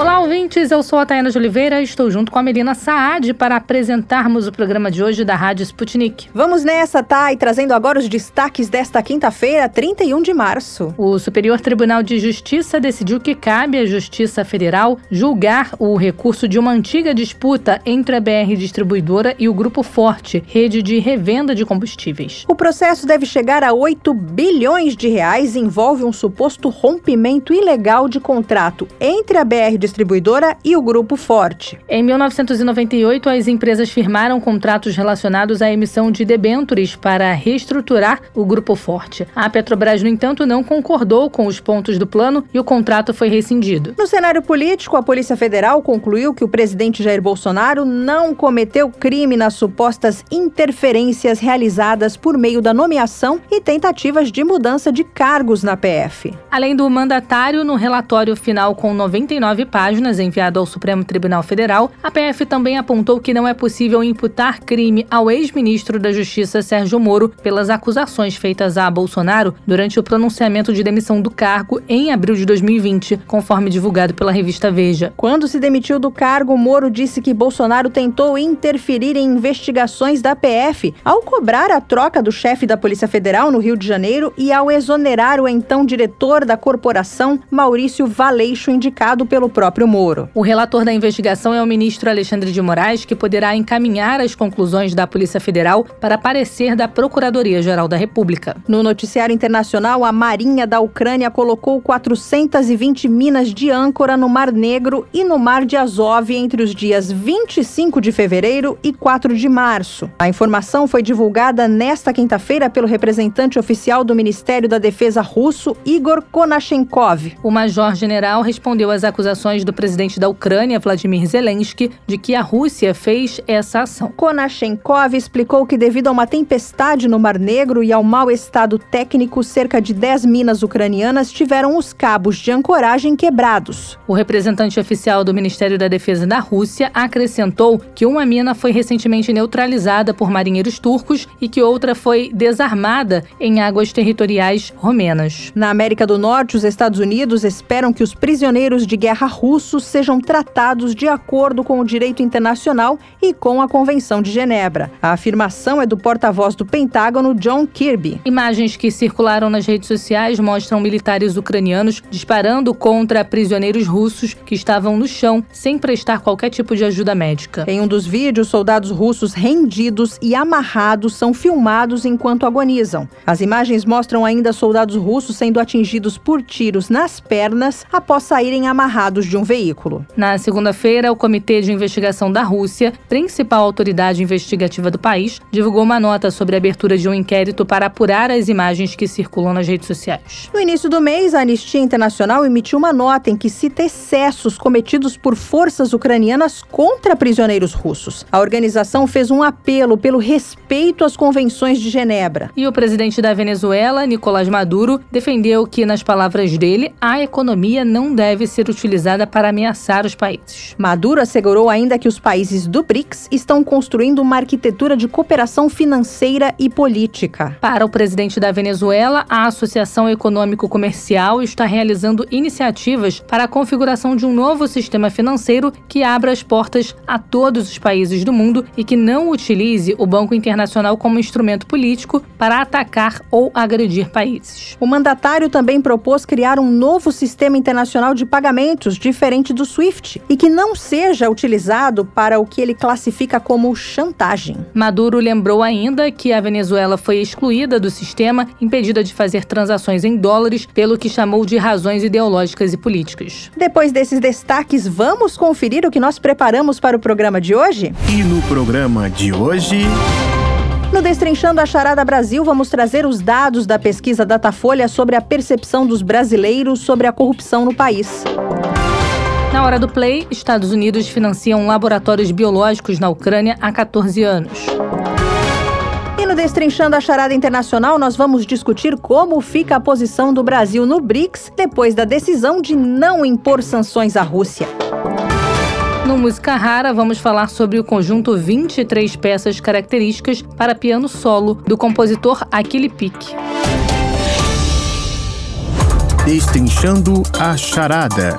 Olá, ouvintes. Eu sou a Tayana de Oliveira e estou junto com a Melina Saad para apresentarmos o programa de hoje da Rádio Sputnik. Vamos nessa, Thay, trazendo agora os destaques desta quinta-feira, 31 de março. O Superior Tribunal de Justiça decidiu que cabe à Justiça Federal julgar o recurso de uma antiga disputa entre a BR Distribuidora e o Grupo Forte, rede de revenda de combustíveis. O processo deve chegar a 8 bilhões de reais e envolve um suposto rompimento ilegal de contrato entre a BR Distribuidora distribuidora e o Grupo Forte. Em 1998, as empresas firmaram contratos relacionados à emissão de debêntures para reestruturar o Grupo Forte. A Petrobras, no entanto, não concordou com os pontos do plano e o contrato foi rescindido. No cenário político, a Polícia Federal concluiu que o presidente Jair Bolsonaro não cometeu crime nas supostas interferências realizadas por meio da nomeação e tentativas de mudança de cargos na PF. Além do mandatário, no relatório final com 99 páginas, páginas enviado ao Supremo Tribunal Federal, a PF também apontou que não é possível imputar crime ao ex-ministro da Justiça Sérgio Moro pelas acusações feitas a Bolsonaro durante o pronunciamento de demissão do cargo em abril de 2020, conforme divulgado pela revista Veja. Quando se demitiu do cargo, Moro disse que Bolsonaro tentou interferir em investigações da PF ao cobrar a troca do chefe da Polícia Federal no Rio de Janeiro e ao exonerar o então diretor da corporação, Maurício Valeixo, indicado pelo próprio próprio Moro. O relator da investigação é o ministro Alexandre de Moraes, que poderá encaminhar as conclusões da Polícia Federal para parecer da Procuradoria-Geral da República. No noticiário internacional, a Marinha da Ucrânia colocou 420 minas de âncora no Mar Negro e no Mar de Azov entre os dias 25 de fevereiro e 4 de março. A informação foi divulgada nesta quinta-feira pelo representante oficial do Ministério da Defesa russo, Igor Konashenkov. O major-general respondeu às acusações do presidente da Ucrânia, Vladimir Zelensky, de que a Rússia fez essa ação. Konashenkov explicou que, devido a uma tempestade no Mar Negro e ao mau estado técnico, cerca de 10 minas ucranianas tiveram os cabos de ancoragem quebrados. O representante oficial do Ministério da Defesa da Rússia acrescentou que uma mina foi recentemente neutralizada por marinheiros turcos e que outra foi desarmada em águas territoriais romenas. Na América do Norte, os Estados Unidos esperam que os prisioneiros de guerra russos sejam tratados de acordo com o direito internacional e com a Convenção de Genebra. A afirmação é do porta-voz do Pentágono, John Kirby. Imagens que circularam nas redes sociais mostram militares ucranianos disparando contra prisioneiros russos que estavam no chão sem prestar qualquer tipo de ajuda médica. Em um dos vídeos, soldados russos rendidos e amarrados são filmados enquanto agonizam. As imagens mostram ainda soldados russos sendo atingidos por tiros nas pernas após saírem amarrados de um veículo. Na segunda-feira, o Comitê de Investigação da Rússia, principal autoridade investigativa do país, divulgou uma nota sobre a abertura de um inquérito para apurar as imagens que circulam nas redes sociais. No início do mês, a Anistia Internacional emitiu uma nota em que cita excessos cometidos por forças ucranianas contra prisioneiros russos. A organização fez um apelo pelo respeito às convenções de Genebra. E o presidente da Venezuela, Nicolás Maduro, defendeu que, nas palavras dele, a economia não deve ser utilizada usada para ameaçar os países. Maduro assegurou ainda que os países do BRICS estão construindo uma arquitetura de cooperação financeira e política. Para o presidente da Venezuela, a Associação Econômico Comercial está realizando iniciativas para a configuração de um novo sistema financeiro que abra as portas a todos os países do mundo e que não utilize o Banco Internacional como instrumento político para atacar ou agredir países. O mandatário também propôs criar um novo sistema internacional de pagamentos de diferente do SWIFT e que não seja utilizado para o que ele classifica como chantagem. Maduro lembrou ainda que a Venezuela foi excluída do sistema, impedida de fazer transações em dólares, pelo que chamou de razões ideológicas e políticas. Depois desses destaques, vamos conferir o que nós preparamos para o programa de hoje? E no programa de hoje. No Destrinchando a Charada Brasil, vamos trazer os dados da pesquisa Datafolha sobre a percepção dos brasileiros sobre a corrupção no país. Na hora do play, Estados Unidos financiam laboratórios biológicos na Ucrânia há 14 anos. E no Destrinchando a Charada Internacional, nós vamos discutir como fica a posição do Brasil no BRICS depois da decisão de não impor sanções à Rússia. No Música Rara, vamos falar sobre o conjunto 23 peças características para piano solo do compositor Aquile Pique. Destrinchando a Charada.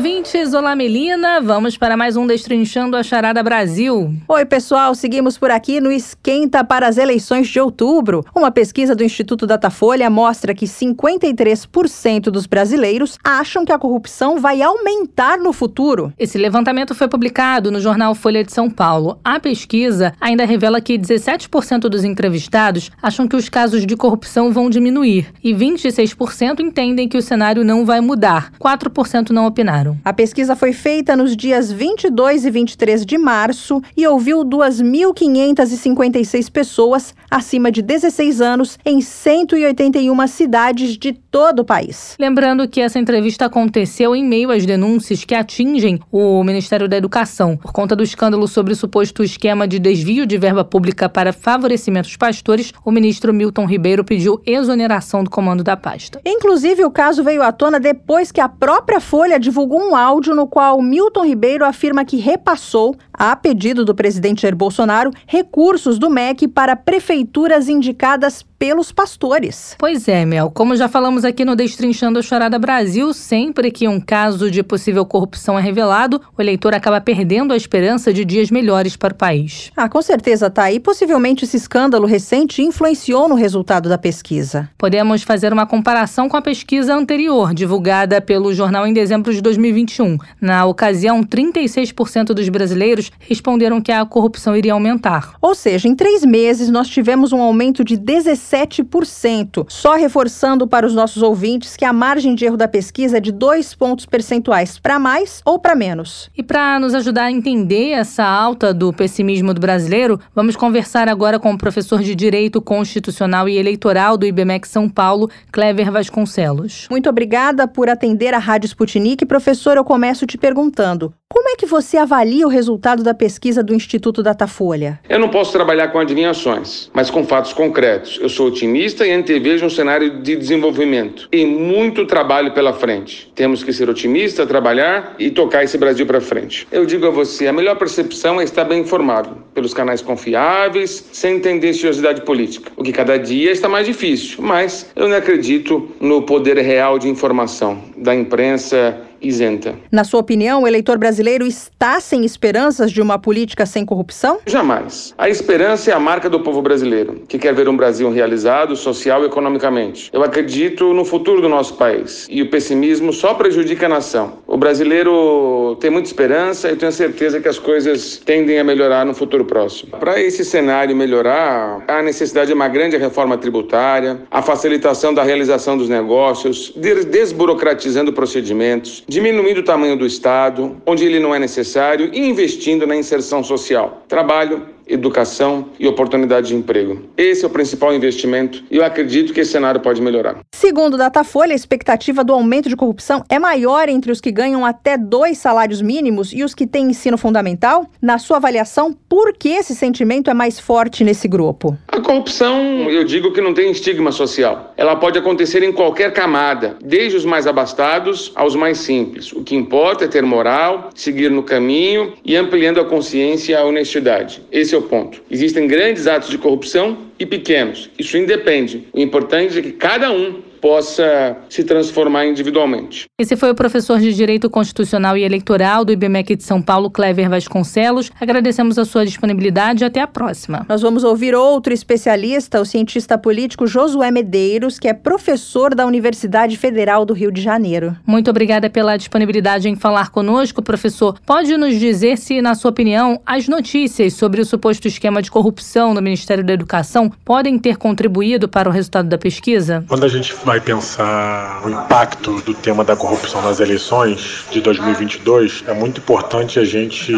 ouvintes! Olá, Melina! Vamos para mais um Destrinchando a Charada Brasil. Oi, pessoal! Seguimos por aqui no Esquenta para as eleições de outubro. Uma pesquisa do Instituto Datafolha mostra que 53% dos brasileiros acham que a corrupção vai aumentar no futuro. Esse levantamento foi publicado no jornal Folha de São Paulo. A pesquisa ainda revela que 17% dos entrevistados acham que os casos de corrupção vão diminuir e 26% entendem que o cenário não vai mudar. 4% não opinam opinaram. A pesquisa foi feita nos dias 22 e 23 de março e ouviu 2.556 pessoas acima de 16 anos em 181 cidades de todo o país. Lembrando que essa entrevista aconteceu em meio às denúncias que atingem o Ministério da Educação por conta do escândalo sobre o suposto esquema de desvio de verba pública para favorecimento dos pastores. O ministro Milton Ribeiro pediu exoneração do comando da pasta. Inclusive, o caso veio à tona depois que a própria Folha divulgou um áudio no qual Milton Ribeiro afirma que repassou, a pedido do presidente Jair Bolsonaro, recursos do MEC para prefeituras indicadas pelos pastores. Pois é, Mel. Como já falamos aqui no Destrinchando a Chorada Brasil, sempre que um caso de possível corrupção é revelado, o eleitor acaba perdendo a esperança de dias melhores para o país. Ah, com certeza, tá. E possivelmente esse escândalo recente influenciou no resultado da pesquisa. Podemos fazer uma comparação com a pesquisa anterior, divulgada pelo jornal em dezembro de 2021. Na ocasião, 36% dos brasileiros responderam que a corrupção iria aumentar. Ou seja, em três meses nós tivemos um aumento de 17 7%. Só reforçando para os nossos ouvintes que a margem de erro da pesquisa é de dois pontos percentuais para mais ou para menos. E para nos ajudar a entender essa alta do pessimismo do brasileiro, vamos conversar agora com o professor de Direito Constitucional e Eleitoral do IBMEC São Paulo, Clever Vasconcelos. Muito obrigada por atender a Rádio Sputnik. Professor, eu começo te perguntando: como é que você avalia o resultado da pesquisa do Instituto Datafolha? Eu não posso trabalhar com adivinhações, mas com fatos concretos. Eu sou otimista e antevejo um cenário de desenvolvimento e muito trabalho pela frente. Temos que ser otimistas, trabalhar e tocar esse Brasil para frente. Eu digo a você, a melhor percepção é estar bem informado, pelos canais confiáveis, sem tendenciosidade política. O que cada dia está mais difícil, mas eu não acredito no poder real de informação da imprensa isenta. Na sua opinião, o eleitor brasileiro está sem esperanças de uma política sem corrupção? Jamais. A esperança é a marca do povo brasileiro, que quer ver um Brasil realizado social e economicamente. Eu acredito no futuro do nosso país e o pessimismo só prejudica a nação. O brasileiro tem muita esperança e tenho certeza que as coisas tendem a melhorar no futuro próximo. Para esse cenário melhorar, há necessidade de uma grande reforma tributária, a facilitação da realização dos negócios, desburocratizando procedimentos, diminuindo o tamanho do Estado, onde ele não é necessário, e investindo na inserção social. Trabalho, educação e oportunidade de emprego. Esse é o principal investimento e eu acredito que esse cenário pode melhorar. Segundo o Datafolha, a expectativa do aumento de corrupção é maior entre os que ganham até dois salários mínimos e os que têm ensino fundamental. Na sua avaliação, por que esse sentimento é mais forte nesse grupo? A corrupção, eu digo que não tem estigma social. Ela pode acontecer em qualquer camada, desde os mais abastados aos mais simples. O que importa é ter moral, seguir no caminho e ampliando a consciência e a honestidade. Esse é o ponto. Existem grandes atos de corrupção e pequenos. Isso independe. O importante é que cada um possa se transformar individualmente. Esse foi o professor de Direito Constitucional e Eleitoral do IBMEC de São Paulo, Clever Vasconcelos. Agradecemos a sua disponibilidade e até a próxima. Nós vamos ouvir outro especialista, o cientista político Josué Medeiros, que é professor da Universidade Federal do Rio de Janeiro. Muito obrigada pela disponibilidade em falar conosco, professor. Pode nos dizer se, na sua opinião, as notícias sobre o suposto esquema de corrupção no Ministério da Educação podem ter contribuído para o resultado da pesquisa? Quando a gente vai pensar o impacto do tema da corrupção nas eleições de 2022, é muito importante a gente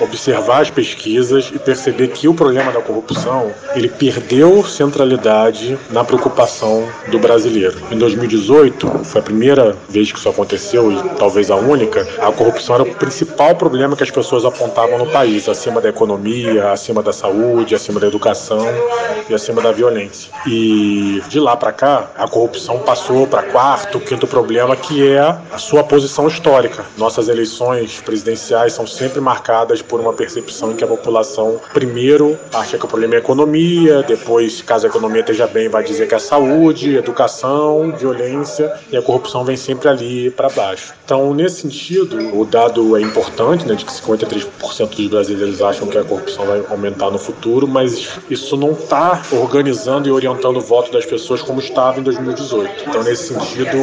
observar as pesquisas e perceber que o problema da corrupção ele perdeu centralidade na preocupação do brasileiro. Em 2018, foi a primeira vez que isso aconteceu e talvez a única, a corrupção era o principal problema que as pessoas apontavam no país, acima da economia, acima da saúde, acima da educação e acima da violência. E de lá para cá, a corrupção corrupção passou para quarto, quinto problema, que é a sua posição histórica. Nossas eleições presidenciais são sempre marcadas por uma percepção em que a população, primeiro, acha que o problema é a economia, depois, caso a economia esteja bem, vai dizer que é saúde, educação, violência, e a corrupção vem sempre ali para baixo. Então, nesse sentido, o dado é importante, né, de que 53% dos brasileiros acham que a corrupção vai aumentar no futuro, mas isso não está organizando e orientando o voto das pessoas como estava em 2018. Então, nesse sentido,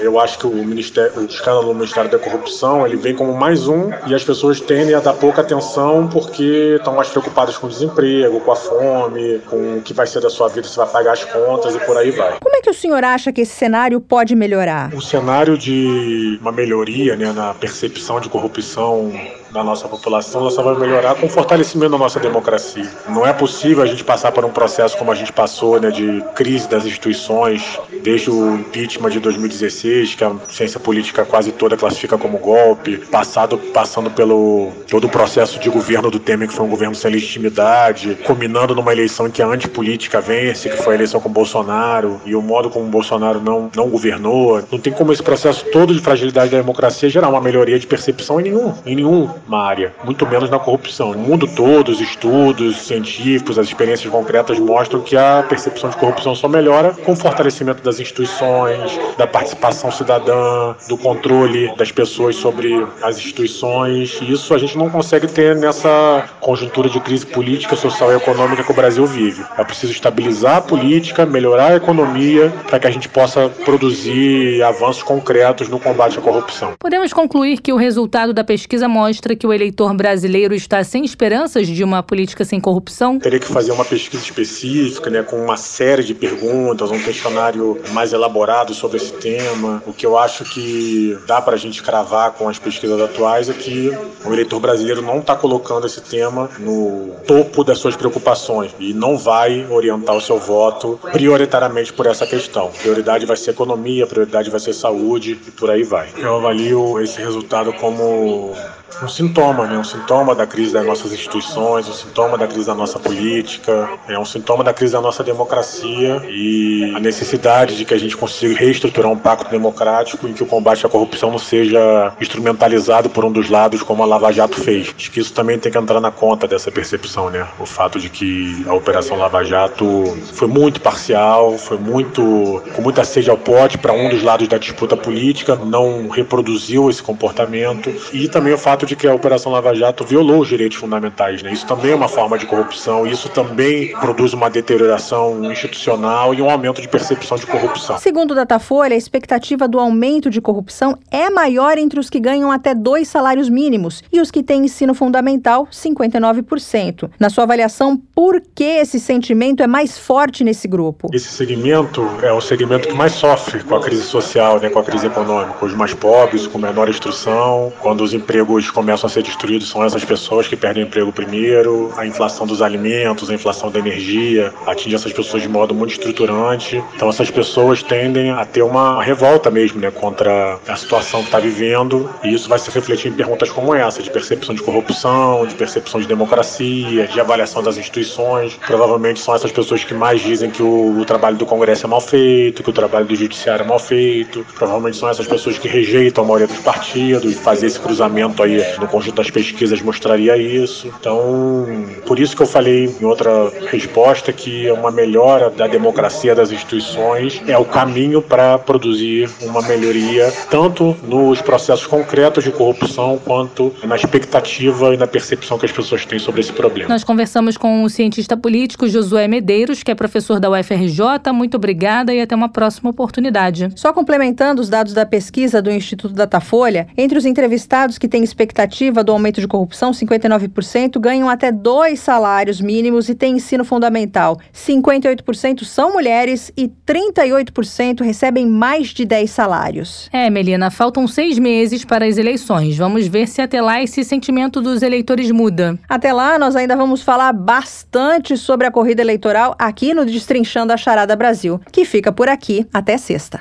eu acho que o, ministério, o escândalo do Ministério da Corrupção ele vem como mais um e as pessoas tendem a dar pouca atenção porque estão mais preocupadas com o desemprego, com a fome, com o que vai ser da sua vida, se vai pagar as contas e por aí vai. Como é que o senhor acha que esse cenário pode melhorar? O cenário de uma melhoria né, na percepção de corrupção da nossa população, ela só vai melhorar com o fortalecimento da nossa democracia. Não é possível a gente passar por um processo como a gente passou, né, de crise das instituições, desde o impeachment de 2016, que a ciência política quase toda classifica como golpe, passado, passando pelo todo o processo de governo do Temer, que foi um governo sem legitimidade, culminando numa eleição que a antipolítica vence, que foi a eleição com Bolsonaro, e o modo como o Bolsonaro não, não governou. Não tem como esse processo todo de fragilidade da democracia gerar uma melhoria de percepção em nenhum, em nenhum uma área, muito menos na corrupção. No mundo todo, os estudos científicos, as experiências concretas mostram que a percepção de corrupção só melhora com o fortalecimento das instituições, da participação cidadã, do controle das pessoas sobre as instituições. Isso a gente não consegue ter nessa conjuntura de crise política, social e econômica que o Brasil vive. É preciso estabilizar a política, melhorar a economia, para que a gente possa produzir avanços concretos no combate à corrupção. Podemos concluir que o resultado da pesquisa mostra que o eleitor brasileiro está sem esperanças de uma política sem corrupção? Teria que fazer uma pesquisa específica, né, com uma série de perguntas, um questionário mais elaborado sobre esse tema. O que eu acho que dá para a gente cravar com as pesquisas atuais é que o eleitor brasileiro não está colocando esse tema no topo das suas preocupações e não vai orientar o seu voto prioritariamente por essa questão. Prioridade vai ser economia, prioridade vai ser saúde e por aí vai. Eu avalio esse resultado como um sintoma, né? um sintoma da crise das nossas instituições, um sintoma da crise da nossa política, é um sintoma da crise da nossa democracia e a necessidade de que a gente consiga reestruturar um pacto democrático em que o combate à corrupção não seja instrumentalizado por um dos lados como a Lava Jato fez. Acho que isso também tem que entrar na conta dessa percepção, né? O fato de que a Operação Lava Jato foi muito parcial, foi muito com muita sede ao pote para um dos lados da disputa política, não reproduziu esse comportamento e também o fato de que a Operação Lava Jato violou os direitos fundamentais. Né? Isso também é uma forma de corrupção, isso também produz uma deterioração institucional e um aumento de percepção de corrupção. Segundo o Datafolha, a expectativa do aumento de corrupção é maior entre os que ganham até dois salários mínimos e os que têm ensino fundamental, 59%. Na sua avaliação, por que esse sentimento é mais forte nesse grupo? Esse segmento é o segmento que mais sofre com a crise social, né, com a crise econômica. Os mais pobres, com menor instrução, quando os empregos começam a ser destruídos são essas pessoas que perdem o emprego primeiro, a inflação dos alimentos, a inflação da energia atinge essas pessoas de modo muito estruturante. Então essas pessoas tendem a ter uma revolta mesmo, né, contra a situação que está vivendo, e isso vai se refletir em perguntas como essa, de percepção de corrupção, de percepção de democracia, de avaliação das instituições. Provavelmente são essas pessoas que mais dizem que o, o trabalho do Congresso é mal feito, que o trabalho do Judiciário é mal feito. Provavelmente são essas pessoas que rejeitam a maioria dos partidos, fazer esse cruzamento aí no conjunto das pesquisas mostraria isso. Então, por isso que eu falei em outra resposta que uma melhora da democracia das instituições é o caminho para produzir uma melhoria tanto nos processos concretos de corrupção quanto na expectativa e na percepção que as pessoas têm sobre esse problema. Nós conversamos com o cientista político Josué Medeiros, que é professor da UFRJ. Muito obrigada e até uma próxima oportunidade. Só complementando os dados da pesquisa do Instituto Datafolha, entre os entrevistados que têm expectativa expectativa do aumento de corrupção, 59%, ganham até dois salários mínimos e têm ensino fundamental. 58% são mulheres e 38% recebem mais de 10 salários. É, Melina, faltam seis meses para as eleições. Vamos ver se até lá esse sentimento dos eleitores muda. Até lá, nós ainda vamos falar bastante sobre a corrida eleitoral aqui no Destrinchando a Charada Brasil, que fica por aqui até sexta.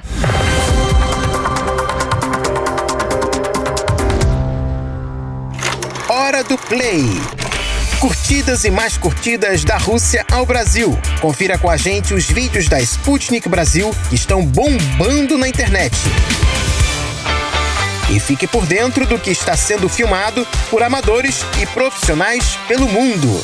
Do Play. Curtidas e mais curtidas da Rússia ao Brasil. Confira com a gente os vídeos da Sputnik Brasil que estão bombando na internet. E fique por dentro do que está sendo filmado por amadores e profissionais pelo mundo.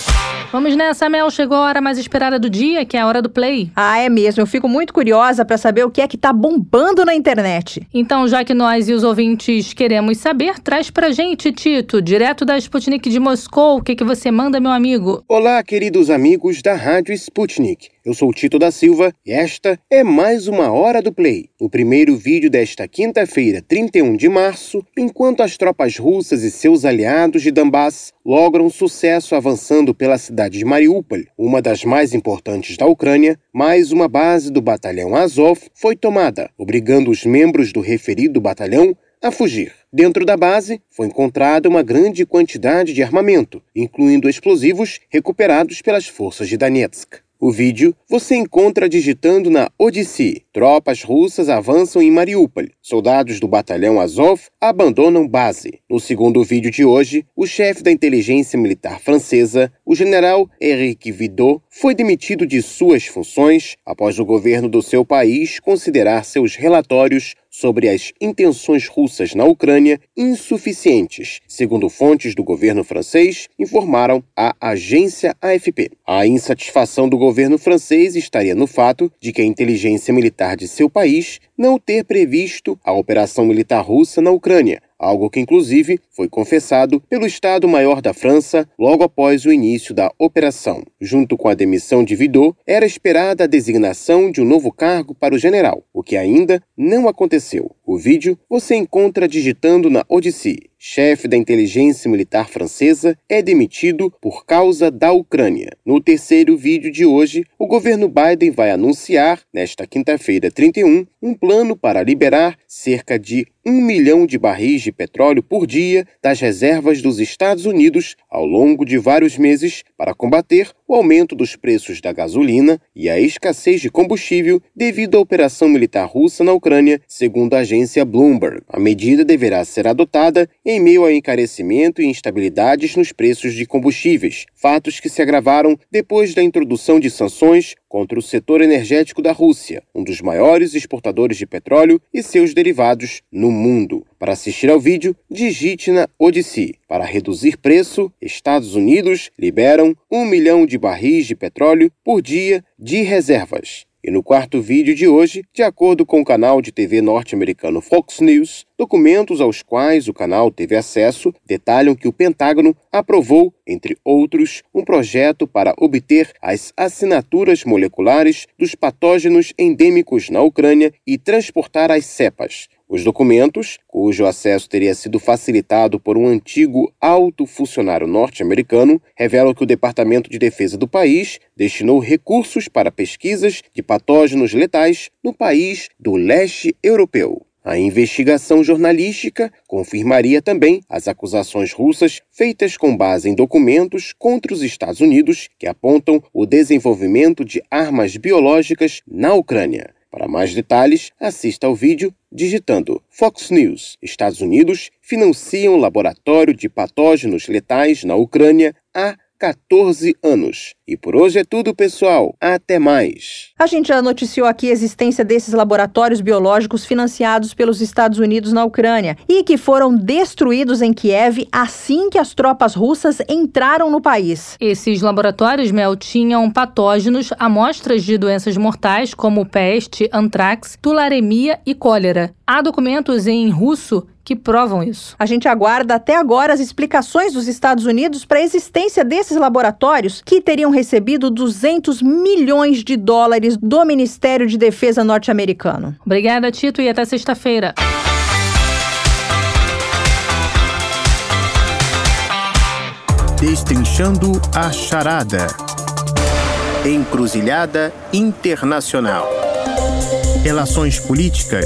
Vamos nessa, Mel. Chegou a hora mais esperada do dia, que é a hora do play. Ah, é mesmo. Eu fico muito curiosa para saber o que é que tá bombando na internet. Então, já que nós e os ouvintes queremos saber, traz pra gente, Tito, direto da Sputnik de Moscou, o que, que você manda, meu amigo? Olá, queridos amigos da Rádio Sputnik. Eu sou Tito da Silva e esta é mais uma Hora do Play, o primeiro vídeo desta quinta-feira, 31 de março, enquanto as tropas russas e seus aliados de Donbass logram sucesso avançando pela cidade de Mariupol, uma das mais importantes da Ucrânia, mais uma base do batalhão Azov foi tomada, obrigando os membros do referido batalhão a fugir. Dentro da base foi encontrada uma grande quantidade de armamento, incluindo explosivos recuperados pelas forças de Donetsk. O vídeo você encontra digitando na Odyssey. Tropas russas avançam em Mariupol. Soldados do batalhão Azov abandonam base. No segundo vídeo de hoje, o chefe da inteligência militar francesa, o general Eric Vidot, foi demitido de suas funções após o governo do seu país considerar seus relatórios sobre as intenções russas na Ucrânia insuficientes, segundo fontes do governo francês informaram à agência AFP. A insatisfação do governo francês estaria no fato de que a inteligência militar de seu país não ter previsto a operação militar russa na Ucrânia, algo que inclusive foi confessado pelo Estado-Maior da França logo após o início da operação. Junto com a demissão de Vidot, era esperada a designação de um novo cargo para o general, o que ainda não aconteceu. O vídeo você encontra digitando na Odyssey. Chefe da inteligência militar francesa é demitido por causa da Ucrânia. No terceiro vídeo de hoje, o governo Biden vai anunciar, nesta quinta-feira 31, um plano para liberar cerca de um milhão de barris de petróleo por dia das reservas dos Estados Unidos ao longo de vários meses para combater o aumento dos preços da gasolina e a escassez de combustível devido à operação militar russa na Ucrânia, segundo a agência Bloomberg. A medida deverá ser adotada em meio a encarecimento e instabilidades nos preços de combustíveis, fatos que se agravaram depois da introdução de sanções contra o setor energético da Rússia, um dos maiores exportadores de petróleo e seus derivados no mundo. Para assistir ao vídeo, digite na Odyssey. Para reduzir preço, Estados Unidos liberam um milhão de barris de petróleo por dia de reservas. E no quarto vídeo de hoje, de acordo com o canal de TV norte-americano Fox News, documentos aos quais o canal teve acesso detalham que o Pentágono aprovou, entre outros, um projeto para obter as assinaturas moleculares dos patógenos endêmicos na Ucrânia e transportar as cepas. Os documentos, cujo acesso teria sido facilitado por um antigo alto funcionário norte-americano, revelam que o Departamento de Defesa do país destinou recursos para pesquisas de patógenos letais no país do leste europeu. A investigação jornalística confirmaria também as acusações russas feitas com base em documentos contra os Estados Unidos que apontam o desenvolvimento de armas biológicas na Ucrânia. Para mais detalhes, assista ao vídeo digitando Fox News. Estados Unidos financiam laboratório de patógenos letais na Ucrânia há 14 anos. E por hoje é tudo, pessoal. Até mais. A gente já noticiou aqui a existência desses laboratórios biológicos financiados pelos Estados Unidos na Ucrânia e que foram destruídos em Kiev assim que as tropas russas entraram no país. Esses laboratórios, Mel, tinham patógenos, amostras de doenças mortais como peste, antrax, tularemia e cólera. Há documentos em russo que provam isso. A gente aguarda até agora as explicações dos Estados Unidos para a existência desses laboratórios que teriam recebido 200 milhões de dólares do Ministério de Defesa norte-americano. Obrigada, Tito, e até sexta-feira. Destrinchando a charada. Encruzilhada Internacional. Relações políticas,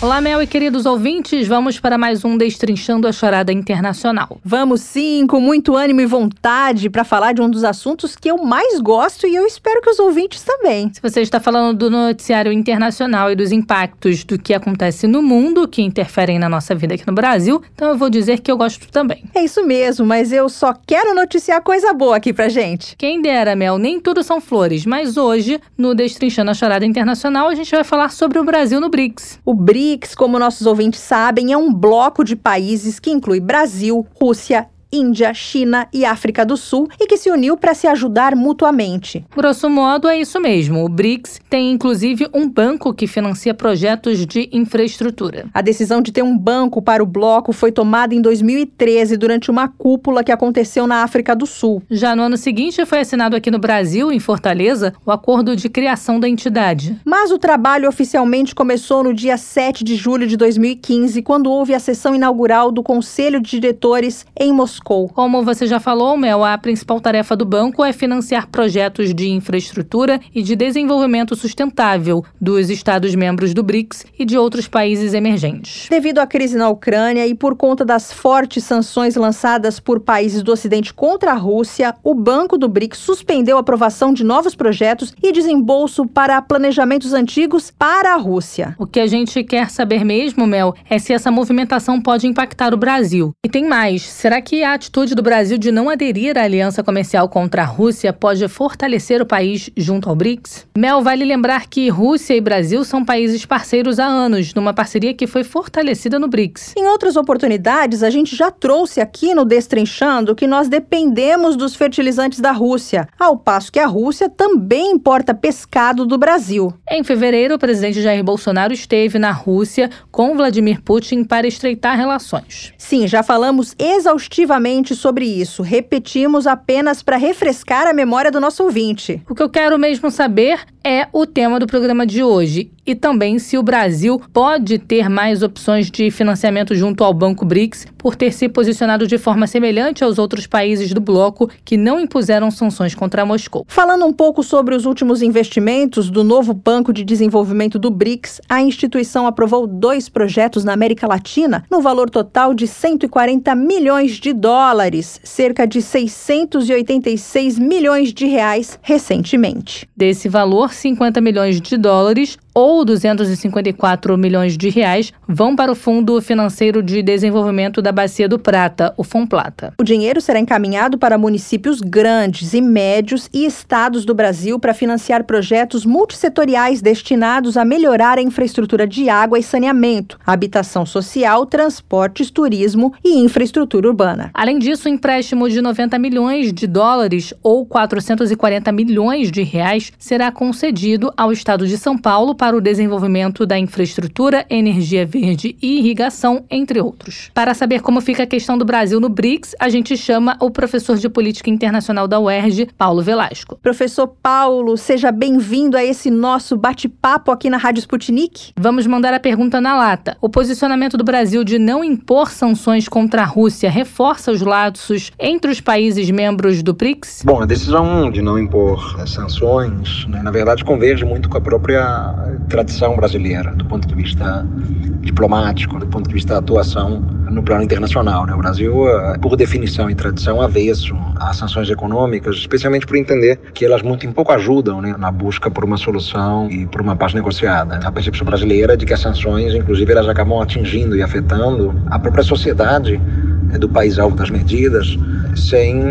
Olá, Mel e queridos ouvintes, vamos para mais um Destrinchando a Chorada Internacional. Vamos sim, com muito ânimo e vontade para falar de um dos assuntos que eu mais gosto e eu espero que os ouvintes também. Se você está falando do noticiário internacional e dos impactos do que acontece no mundo que interferem na nossa vida aqui no Brasil, então eu vou dizer que eu gosto também. É isso mesmo, mas eu só quero noticiar coisa boa aqui pra gente. Quem dera, Mel, nem tudo são flores, mas hoje, no Destrinchando a Chorada Internacional, a gente vai falar sobre o Brasil no BRICS. O BRICS BRICS, como nossos ouvintes sabem, é um bloco de países que inclui Brasil, Rússia, Índia, China e África do Sul e que se uniu para se ajudar mutuamente. Grosso modo, é isso mesmo. O BRICS tem inclusive um banco que financia projetos de infraestrutura. A decisão de ter um banco para o bloco foi tomada em 2013 durante uma cúpula que aconteceu na África do Sul. Já no ano seguinte, foi assinado aqui no Brasil, em Fortaleza, o acordo de criação da entidade. Mas o trabalho oficialmente começou no dia 7 de julho de 2015, quando houve a sessão inaugural do Conselho de Diretores em Moscou Moscou. Como você já falou, Mel, a principal tarefa do banco é financiar projetos de infraestrutura e de desenvolvimento sustentável dos Estados-membros do BRICS e de outros países emergentes. Devido à crise na Ucrânia e por conta das fortes sanções lançadas por países do Ocidente contra a Rússia, o Banco do BRICS suspendeu a aprovação de novos projetos e desembolso para planejamentos antigos para a Rússia. O que a gente quer saber mesmo, Mel, é se essa movimentação pode impactar o Brasil. E tem mais, será que a atitude do Brasil de não aderir à aliança comercial contra a Rússia pode fortalecer o país junto ao BRICS? Mel vale lembrar que Rússia e Brasil são países parceiros há anos, numa parceria que foi fortalecida no BRICS. Em outras oportunidades, a gente já trouxe aqui no Destrinchando que nós dependemos dos fertilizantes da Rússia, ao passo que a Rússia também importa pescado do Brasil. Em fevereiro, o presidente Jair Bolsonaro esteve na Rússia com Vladimir Putin para estreitar relações. Sim, já falamos exaustivamente novamente sobre isso. Repetimos apenas para refrescar a memória do nosso ouvinte. O que eu quero mesmo saber é o tema do programa de hoje e também se o Brasil pode ter mais opções de financiamento junto ao Banco BRICS por ter se posicionado de forma semelhante aos outros países do bloco que não impuseram sanções contra Moscou. Falando um pouco sobre os últimos investimentos do novo Banco de Desenvolvimento do BRICS, a instituição aprovou dois projetos na América Latina no valor total de 140 milhões de dólares, cerca de 686 milhões de reais recentemente. Desse valor, 50 milhões de dólares ou 254 milhões de reais vão para o Fundo Financeiro de Desenvolvimento da Bacia do Prata, o FONPLATA. O dinheiro será encaminhado para municípios grandes e médios e estados do Brasil para financiar projetos multissetoriais destinados a melhorar a infraestrutura de água e saneamento, habitação social, transportes, turismo e infraestrutura urbana. Além disso, o empréstimo de 90 milhões de dólares ou 440 milhões de reais será concedido ao estado de São Paulo para o desenvolvimento da infraestrutura, energia verde e irrigação, entre outros. Para saber como fica a questão do Brasil no BRICS, a gente chama o professor de Política Internacional da UERJ, Paulo Velasco. Professor Paulo, seja bem-vindo a esse nosso bate-papo aqui na Rádio Sputnik. Vamos mandar a pergunta na lata. O posicionamento do Brasil de não impor sanções contra a Rússia reforça os laços entre os países membros do BRICS? Bom, a decisão de não impor sanções, né, na verdade, converge muito com a própria tradição brasileira, do ponto de vista diplomático, do ponto de vista da atuação no plano internacional. Né? O Brasil, eh, por definição e tradição, avesso às sanções econômicas, especialmente por entender que elas muito pouco ajudam né, na busca por uma solução e por uma paz negociada. A percepção brasileira é de que as sanções, inclusive, elas acabam atingindo e afetando a própria sociedade né, do país alvo das medidas, sem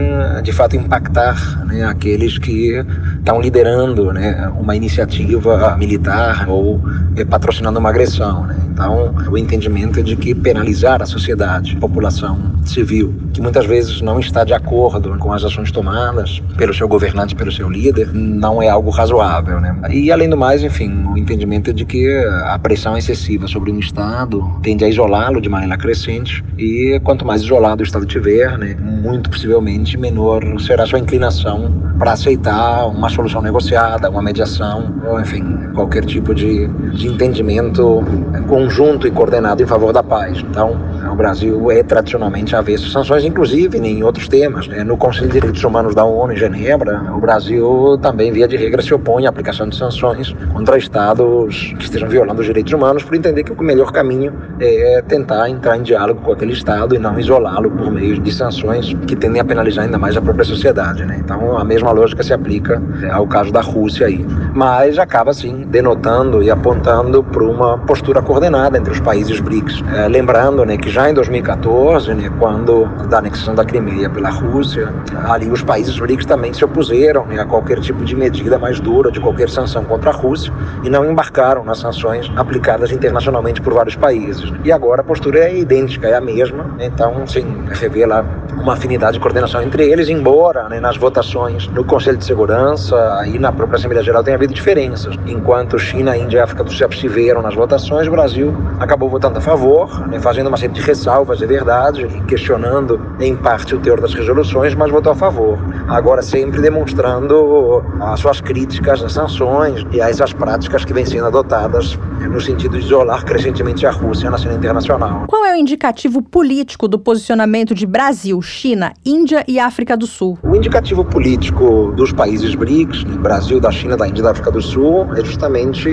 de fato impactar né, aqueles que estão liderando né, uma iniciativa militar ou é, patrocinando uma agressão. Né? Então, o entendimento é de que penalizar a sociedade, a população civil, que muitas vezes não está de acordo com as ações tomadas pelo seu governante, pelo seu líder, não é algo razoável. Né? E, além do mais, enfim, o entendimento é de que a pressão excessiva sobre um Estado tende a isolá-lo de maneira crescente e quanto mais isolado o Estado tiver, né, muito possivelmente menor será a sua inclinação para aceitar uma solução negociada, uma mediação, ou enfim, qualquer tipo de, de entendimento conjunto e coordenado em favor da paz. Então, O Brasil é tradicionalmente avesso sanções, inclusive em outros temas. Né? No Conselho de Direitos Humanos da ONU em Genebra, o Brasil também, via de regra, se opõe à aplicação de sanções contra estados que estejam violando os direitos humanos, por entender que o melhor caminho é tentar entrar em diálogo com aquele estado e não isolá-lo por meio de sanções que tendem a penalizar ainda mais a própria sociedade. Né? Então, a mesma lógica se aplica é, ao caso da Rússia aí. Mas acaba, sim, denotando e apontando para uma postura coordenada entre os países BRICS. É, lembrando né, que já em 2014, né, quando da anexação da Crimeia pela Rússia, ali os países BRICS também se opuseram né, a qualquer tipo de medida mais dura, de qualquer sanção contra a Rússia, e não embarcaram nas sanções aplicadas internacionalmente por vários países. E agora a postura é idêntica, é a mesma, então, sim, revela uma afinidade de coordenação entre eles, embora né, nas votações no Conselho de Segurança e na própria Assembleia Geral tenha havido diferenças. Enquanto China, Índia e África do Sul se abstiveram nas votações, o Brasil acabou votando a favor, né, fazendo uma de ressalvas, é verdade, questionando em parte o teor das resoluções, mas votou a favor. Agora sempre demonstrando as suas críticas às sanções e a essas práticas que vêm sendo adotadas no sentido de isolar crescentemente a Rússia na cena internacional. Qual é o indicativo político do posicionamento de Brasil, China, Índia e África do Sul? O indicativo político dos países BRICS, né, Brasil, da China, da Índia e da África do Sul, é justamente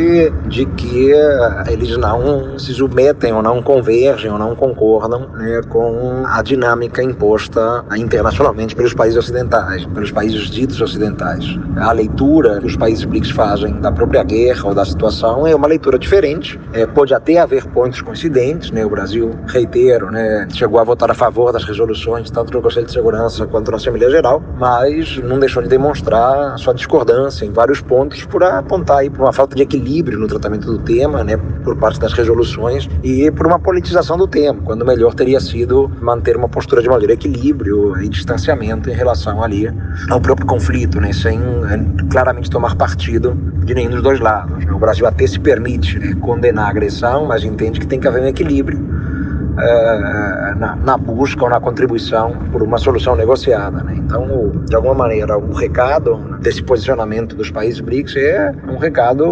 de que eh, eles não se submetem ou não convergem ou não concordam né, com a dinâmica imposta internacionalmente pelos países ocidentais, pelos países ditos ocidentais. A leitura que os países BRICS fazem da própria guerra ou da situação é uma leitura diferente. É, pode até haver pontos coincidentes, né? O Brasil, reitero, né, chegou a votar a favor das resoluções tanto no Conselho de Segurança quanto na Assembleia Geral, mas não deixou de demonstrar sua discordância em vários pontos por apontar para uma falta de equilíbrio no tratamento do tema, né, por parte das resoluções e por uma politização do tema, quando melhor teria sido manter uma postura de maior equilíbrio e distanciamento em relação ali ao próprio conflito, né, sem é, claramente tomar partido de nenhum dos dois lados. Né. O Brasil até se permite né, condenar a agressão, mas entende que tem que haver um equilíbrio é, na, na, busca ou na contribuição por uma solução negociada. Né? Então, de alguma maneira, o recado desse posicionamento dos países BRICS é um recado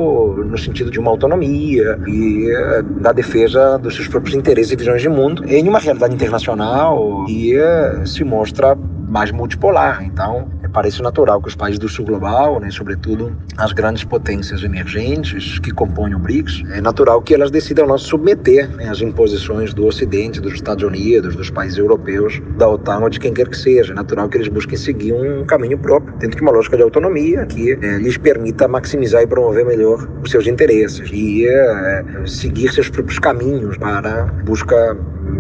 no sentido de uma autonomia e é, da defesa dos seus próprios interesses e visões de mundo em uma realidade internacional que é, se mostra mais multipolar. Então, parece natural que os países do sul global, né, sobretudo as grandes potências emergentes que compõem o BRICS, é natural que elas decidam não se submeter né, às imposições do Ocidente, dos Estados Unidos, dos países europeus, da OTAN ou de quem quer que seja. É natural que eles busquem seguir um caminho próprio, dentro de uma lógica de autonomia que é, lhes permita maximizar e promover melhor os seus interesses e é, seguir seus próprios caminhos para busca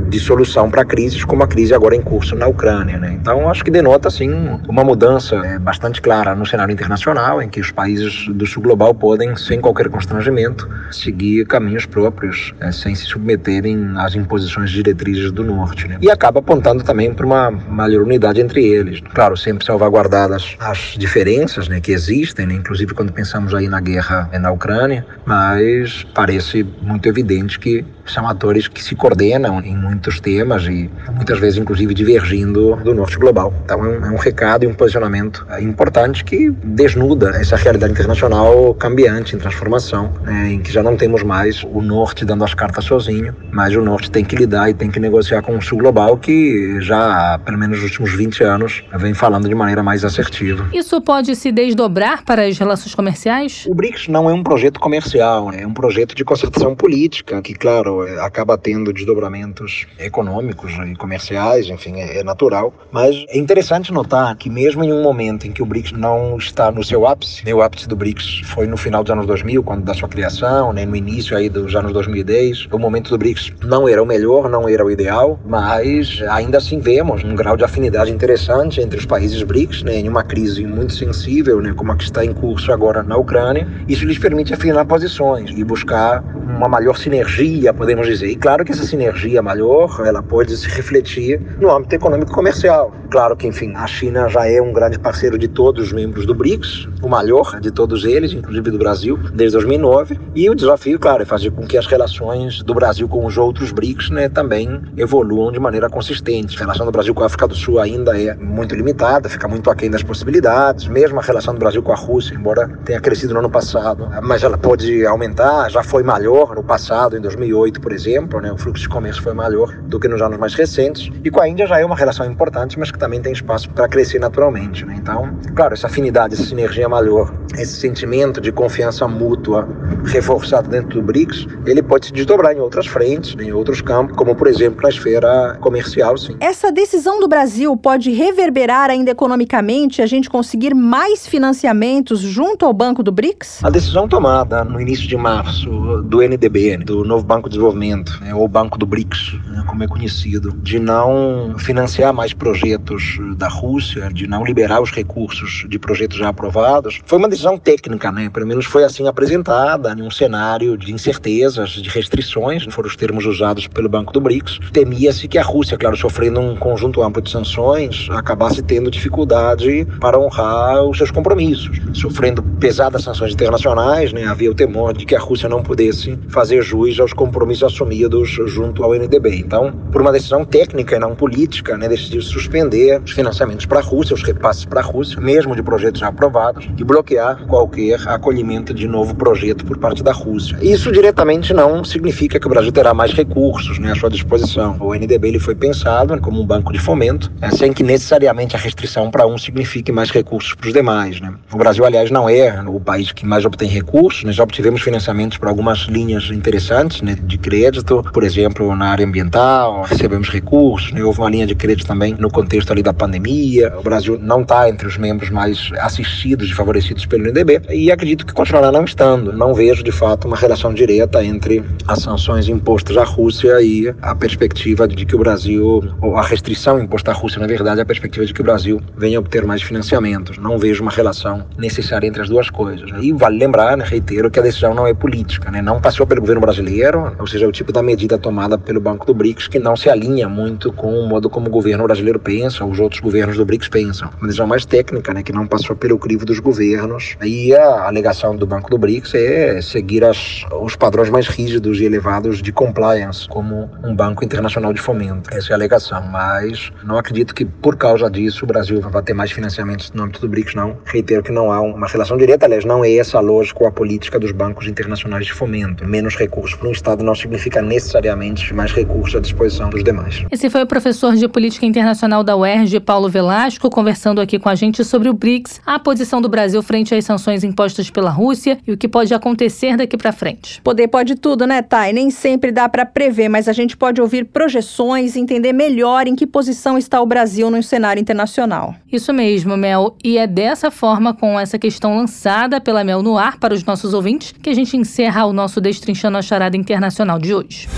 de solução para crises como a crise agora em curso na Ucrânia. Né? Então, acho que denota assim uma mudança é, bastante clara no cenário internacional, em que os países do sul global podem, sem qualquer constrangimento, seguir caminhos próprios, é, sem se submeterem às imposições diretrizes do norte. Né? E acaba apontando também para uma maior unidade entre eles. Claro, sempre salvaguardadas as diferenças né, que existem, né? inclusive quando pensamos aí na guerra na Ucrânia, mas parece muito evidente que são atores que se coordenam em muitos temas e muitas vezes, inclusive, divergindo do norte global. Então, é um, é um recado e um posicionamento é, importante que desnuda essa realidade internacional cambiante, em transformação, né, em que já não temos mais o norte dando as cartas sozinho, mas o norte tem que lidar e tem que negociar com o sul global que já, pelo menos nos últimos 20 anos, vem falando de maneira mais assertiva. Isso pode se desdobrar para as relações comerciais? O BRICS não é um projeto comercial, é um projeto de concertação política, que, claro, acaba tendo desdobramentos econômicos e comerciais, enfim, é, é, natural. Mas é interessante notar que mesmo em um momento em que o BRICS não está no seu ápice, né, o ápice do BRICS foi no final dos anos 2000, quando da sua criação, né, no início aí dos anos 2010, o momento do BRICS não era o melhor, não era o ideal, mas ainda assim vemos um grau de afinidade interessante entre os países BRICS, né, em uma crise muito sensível, né, como a que está em curso agora na Ucrânia. Isso lhes permite afinar posições e buscar uma maior sinergia, podemos dizer. E claro que essa sinergia maior, ela pode se refletir no âmbito econômico comercial. Claro que, enfim, a China já é um grande parceiro de todos os membros do BRICS, o maior de todos eles, inclusive do Brasil, desde 2009. E o desafio, claro, é fazer com que as relações do Brasil com os outros BRICS né, também evoluam de maneira consistente. A relação do Brasil com a África do Sul ainda é muito limitada, fica muito aquém das possibilidades. Mesmo a relação do Brasil com a Rússia, embora tenha crescido no ano passado, mas ela pode aumentar, já foi maior no passado, em 2008, por exemplo, né? o fluxo de comércio foi maior do que nos anos mais recentes. E com a Índia já é uma relação importante, mas que também tem espaço para crescer naturalmente. Né? Então, claro, essa afinidade, essa sinergia maior, esse sentimento de confiança mútua reforçado dentro do BRICS, ele pode se desdobrar em outras frentes, em outros campos, como por exemplo na esfera comercial, sim. Essa decisão do Brasil pode reverberar ainda economicamente a gente conseguir mais financiamentos junto ao Banco do BRICS? A decisão tomada no início de março do NDB, do Novo Banco de Desenvolvimento, né, ou Banco do BRICS, né, como é conhecido, de não financiar mais projetos da Rússia, de não liberar os recursos de projetos já aprovados, foi uma decisão técnica, né? Pelo menos foi assim apresentada em um cenário de incertezas, de restrições, foram os termos usados pelo Banco do BRICS. Temia-se que a Rússia, claro, sofrendo um conjunto amplo de sanções, acabasse tendo dificuldade para honrar os seus compromissos. Sofrendo pesadas sanções internacionais, né? Havia o temor de que a Rússia não pudesse fazer jus aos compromissos assumidos junto ao NDB. Então, por uma decisão técnica e não política, né, decidiu suspender os financiamentos para a Rússia, os repasses para a Rússia, mesmo de projetos já aprovados, e bloquear qualquer acolhimento de novo projeto por parte da Rússia. Isso diretamente não significa que o Brasil terá mais recursos né, à sua disposição. O NDB ele foi pensado como um banco de fomento, né, sem que necessariamente a restrição para um signifique mais recursos para os demais. Né. O Brasil, aliás, não é o país que mais obtém recursos, nós já obtivemos financiamentos para algumas linhas interessantes né, de crédito, por exemplo, na área ambiental, recebemos recursos, né, houve uma linha de crédito também no contexto ali da pandemia. O Brasil não está entre os membros mais assistidos e favorecidos pelo NDB e acredito que continuará não estando. Não vejo de fato uma relação direta entre as sanções impostas à Rússia e a perspectiva de que o Brasil, ou a restrição imposta à Rússia, na verdade, a perspectiva de que o Brasil venha obter mais financiamentos. Não vejo uma relação necessária entre as duas coisas. E vale lembrar, né, reitero, que a decisão não é política, né, não passou pelo governo brasileiro, ou seja, é o tipo da medida tomada pelo Banco do BRICS que não se alinha muito com o modo como o governo brasileiro pensa, os outros governos do BRICS pensam. Uma decisão mais técnica, né, que não passou pelo crivo dos governos. E a alegação do Banco do BRICS é seguir as, os padrões mais rígidos e elevados de compliance, como um banco internacional de fomento. Essa é a alegação, mas não acredito que por causa disso o Brasil vai ter mais financiamentos no âmbito do BRICS, não. Reitero que não há uma relação direta, aliás, não é essa a lógica ou a política dos bancos internacionais de fomento. Menos recursos para um Estado não significa necessariamente mais recursos à disposição dos demais. Esse foi o professor de Política Internacional da UERJ, Paulo Velasco, conversando aqui com a gente sobre o BRICS, a posição do Brasil frente às sanções impostas pela Rússia e o que pode acontecer daqui para frente. Poder pode tudo, né, Thay? Nem sempre dá para prever, mas a gente pode ouvir projeções e entender melhor em que posição está o Brasil no cenário internacional. Isso mesmo, Mel. E é dessa forma, com essa questão lançada pela Mel no ar para os nossos ouvintes, que a gente encerra o nosso Destrinchando a Charada Internacional de hoje.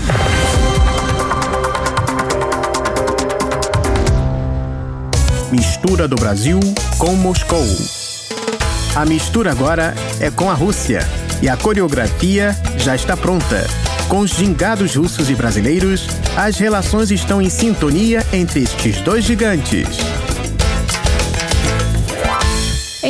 Mistura do Brasil com Moscou. A mistura agora é com a Rússia e a coreografia já está pronta. Com os gingados russos e brasileiros, as relações estão em sintonia entre estes dois gigantes.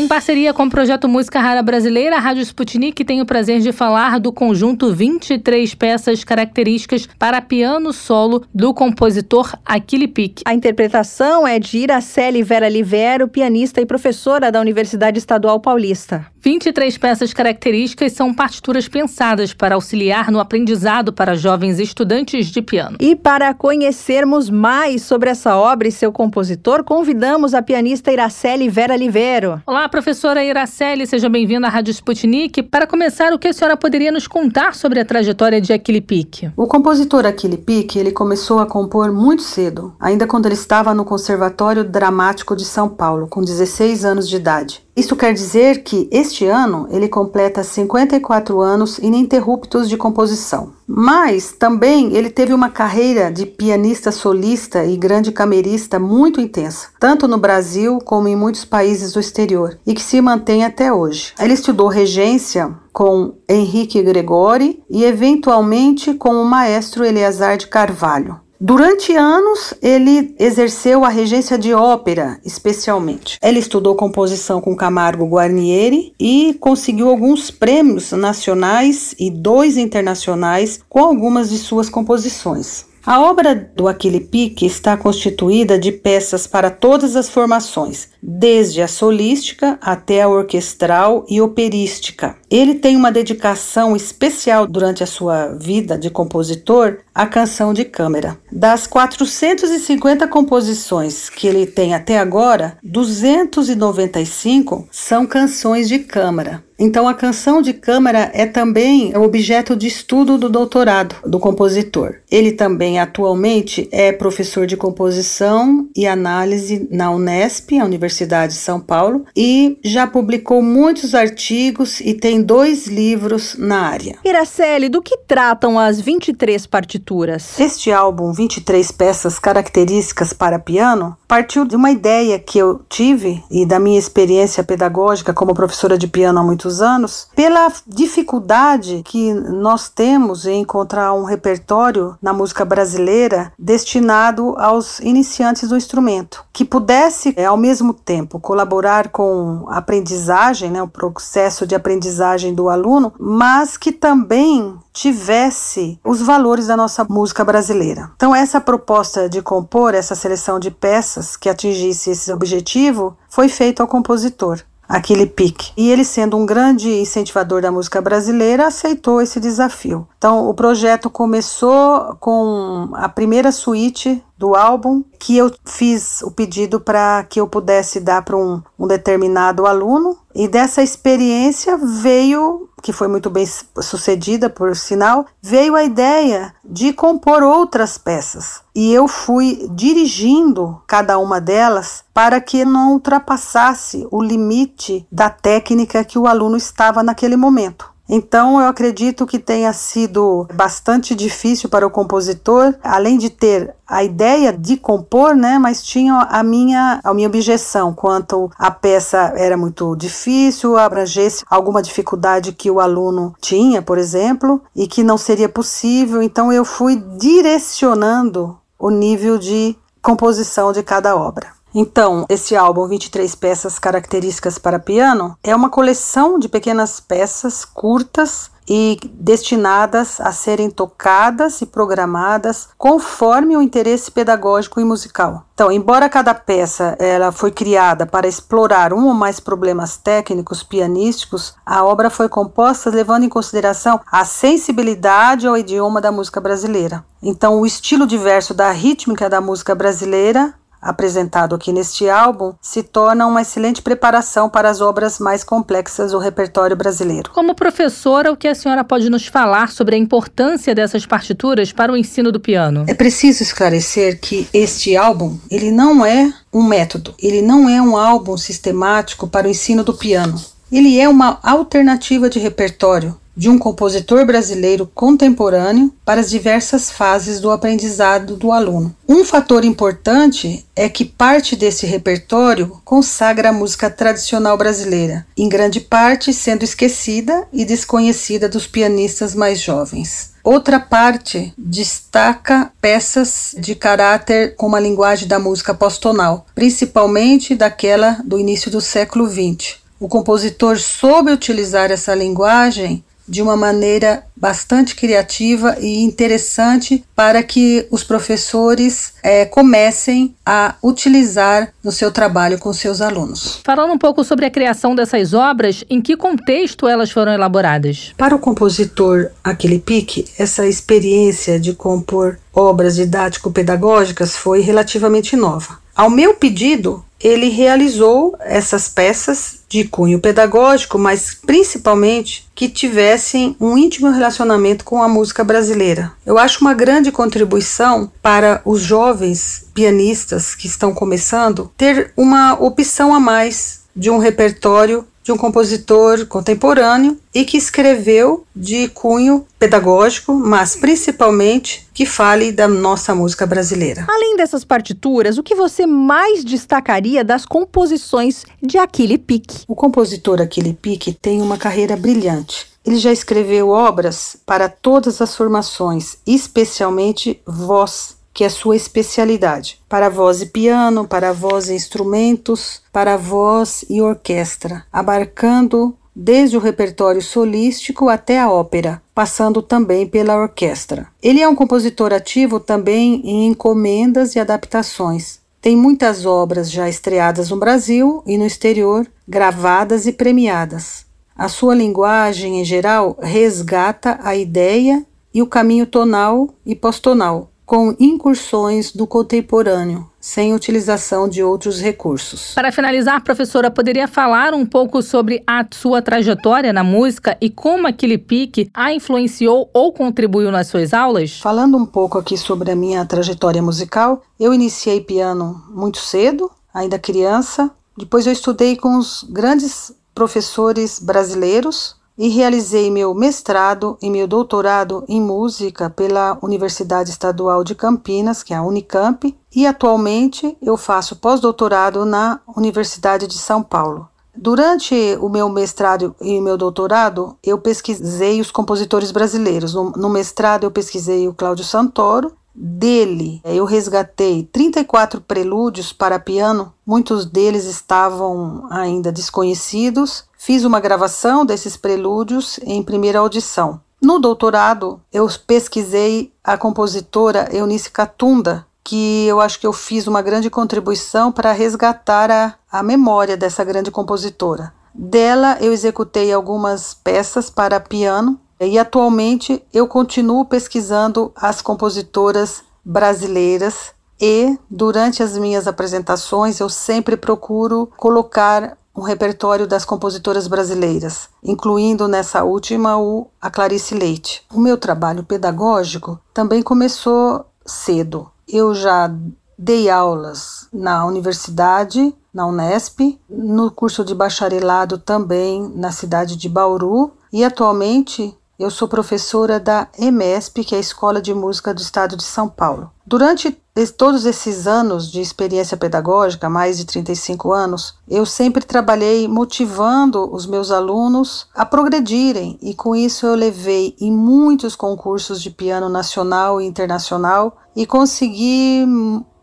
Em parceria com o projeto Música Rara Brasileira, a Rádio Sputnik tem o prazer de falar do conjunto 23 peças características para piano solo do compositor Aquile Pique. A interpretação é de Iraceli Vera Livero, pianista e professora da Universidade Estadual Paulista. 23 peças características são partituras pensadas para auxiliar no aprendizado para jovens estudantes de piano. E para conhecermos mais sobre essa obra e seu compositor, convidamos a pianista Iraceli Vera Livero. Olá, professora Iraceli, seja bem-vinda à Rádio Sputnik. Para começar, o que a senhora poderia nos contar sobre a trajetória de Aquile Pique? O compositor Aquile Pique, ele começou a compor muito cedo, ainda quando ele estava no Conservatório Dramático de São Paulo, com 16 anos de idade. Isso quer dizer que este ano ele completa 54 anos ininterruptos de composição. Mas também ele teve uma carreira de pianista solista e grande camerista muito intensa, tanto no Brasil como em muitos países do exterior, e que se mantém até hoje. Ele estudou regência com Henrique Gregori e eventualmente com o maestro Eleazar de Carvalho. Durante anos, ele exerceu a regência de ópera, especialmente. Ele estudou composição com Camargo Guarnieri e conseguiu alguns prêmios nacionais e dois internacionais com algumas de suas composições. A obra do Aquile Pique está constituída de peças para todas as formações, desde a solística até a orquestral e operística. Ele tem uma dedicação especial durante a sua vida de compositor à canção de câmara. Das 450 composições que ele tem até agora, 295 são canções de câmara. Então, a canção de câmara é também objeto de estudo do doutorado do compositor. Ele também atualmente é professor de composição e análise na Unesp, a Universidade de São Paulo, e já publicou muitos artigos e tem dois livros na área. Iraceli, do que tratam as 23 partituras? Este álbum, 23 peças características para piano, partiu de uma ideia que eu tive e da minha experiência pedagógica como professora de piano há muito muitos anos, pela dificuldade que nós temos em encontrar um repertório na música brasileira destinado aos iniciantes do instrumento, que pudesse, é, ao mesmo tempo, colaborar com a aprendizagem, né, o processo de aprendizagem do aluno, mas que também tivesse os valores da nossa música brasileira. Então, essa proposta de compor essa seleção de peças que atingisse esse objetivo foi feita ao compositor aquele pique. E ele, sendo um grande incentivador da música brasileira, aceitou esse desafio. Então, o projeto começou com a primeira suíte do álbum, que eu fiz o pedido para que eu pudesse dar para um, um determinado aluno, e dessa experiência veio, que foi muito bem sucedida por sinal, veio a ideia de compor outras peças. E eu fui dirigindo cada uma delas para que não ultrapassasse o limite da técnica que o aluno estava naquele momento. Então, eu acredito que tenha sido bastante difícil para o compositor, além de ter a ideia de compor, né, mas tinha a minha, a minha objeção quanto a peça era muito difícil, abrangesse alguma dificuldade que o aluno tinha, por exemplo, e que não seria possível. Então, eu fui direcionando o nível de composição de cada obra. Então, esse álbum 23 peças características para piano é uma coleção de pequenas peças curtas e destinadas a serem tocadas e programadas conforme o interesse pedagógico e musical. Então, embora cada peça ela foi criada para explorar um ou mais problemas técnicos pianísticos, a obra foi composta levando em consideração a sensibilidade ao idioma da música brasileira. Então, o estilo diverso da rítmica da música brasileira apresentado aqui neste álbum se torna uma excelente preparação para as obras mais complexas do repertório brasileiro. Como professora, o que a senhora pode nos falar sobre a importância dessas partituras para o ensino do piano? É preciso esclarecer que este álbum, ele não é um método, ele não é um álbum sistemático para o ensino do piano. Ele é uma alternativa de repertório de um compositor brasileiro contemporâneo para as diversas fases do aprendizado do aluno. Um fator importante é que parte desse repertório consagra a música tradicional brasileira, em grande parte sendo esquecida e desconhecida dos pianistas mais jovens. Outra parte destaca peças de caráter com uma linguagem da música postonal, principalmente daquela do início do século XX. O compositor soube utilizar essa linguagem de uma maneira bastante criativa e interessante para que os professores é, comecem a utilizar no seu trabalho com seus alunos. Falando um pouco sobre a criação dessas obras, em que contexto elas foram elaboradas? Para o compositor Aquele Pique, essa experiência de compor obras didático-pedagógicas foi relativamente nova. Ao meu pedido, ele realizou essas peças de cunho pedagógico, mas principalmente que tivessem um íntimo relacionamento com a música brasileira. Eu acho uma grande contribuição para os jovens pianistas que estão começando ter uma opção a mais de um repertório de um compositor contemporâneo e que escreveu de cunho pedagógico, mas principalmente que fale da nossa música brasileira. Além dessas partituras, o que você mais destacaria das composições de Aquile Pique? O compositor Aquile Pique tem uma carreira brilhante. Ele já escreveu obras para todas as formações, especialmente voz que é sua especialidade, para voz e piano, para voz e instrumentos, para voz e orquestra, abarcando desde o repertório solístico até a ópera, passando também pela orquestra. Ele é um compositor ativo também em encomendas e adaptações. Tem muitas obras já estreadas no Brasil e no exterior, gravadas e premiadas. A sua linguagem, em geral, resgata a ideia e o caminho tonal e postonal, com incursões do contemporâneo, sem utilização de outros recursos. Para finalizar, professora, poderia falar um pouco sobre a sua trajetória na música e como aquele pique a influenciou ou contribuiu nas suas aulas? Falando um pouco aqui sobre a minha trajetória musical, eu iniciei piano muito cedo, ainda criança. Depois eu estudei com os grandes professores brasileiros, e realizei meu mestrado e meu doutorado em música pela Universidade Estadual de Campinas, que é a Unicamp, e atualmente eu faço pós-doutorado na Universidade de São Paulo. Durante o meu mestrado e meu doutorado, eu pesquisei os compositores brasileiros. No mestrado, eu pesquisei o Cláudio Santoro. Dele, eu resgatei 34 prelúdios para piano, muitos deles estavam ainda desconhecidos, Fiz uma gravação desses prelúdios em primeira audição. No doutorado, eu pesquisei a compositora Eunice Catunda, que eu acho que eu fiz uma grande contribuição para resgatar a, a memória dessa grande compositora. Dela, eu executei algumas peças para piano e atualmente eu continuo pesquisando as compositoras brasileiras e durante as minhas apresentações eu sempre procuro colocar um repertório das compositoras brasileiras, incluindo nessa última o, a Clarice Leite. O meu trabalho pedagógico também começou cedo. Eu já dei aulas na universidade, na Unesp, no curso de bacharelado também na cidade de Bauru e atualmente eu sou professora da EMESP, que é a Escola de Música do Estado de São Paulo. Durante todos esses anos de experiência pedagógica, mais de 35 anos, eu sempre trabalhei motivando os meus alunos a progredirem e com isso eu levei em muitos concursos de piano nacional e internacional e consegui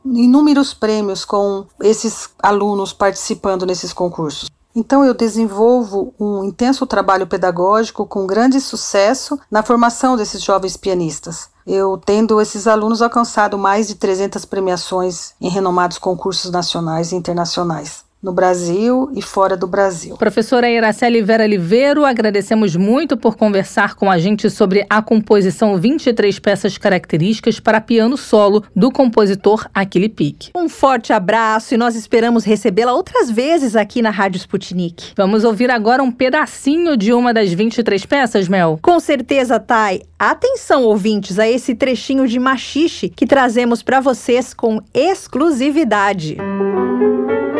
inúmeros prêmios com esses alunos participando nesses concursos. Então, eu desenvolvo um intenso trabalho pedagógico com grande sucesso na formação desses jovens pianistas. Eu tendo esses alunos alcançado mais de 300 premiações em renomados concursos nacionais e internacionais no Brasil e fora do Brasil. Professora Iraceli Vera Liveiro, agradecemos muito por conversar com a gente sobre a composição 23 peças características para piano solo do compositor Aquile Pique. Um forte abraço e nós esperamos recebê-la outras vezes aqui na Rádio Sputnik. Vamos ouvir agora um pedacinho de uma das 23 peças, Mel? Com certeza, Thay. Atenção, ouvintes, a esse trechinho de machixe que trazemos para vocês com exclusividade. Música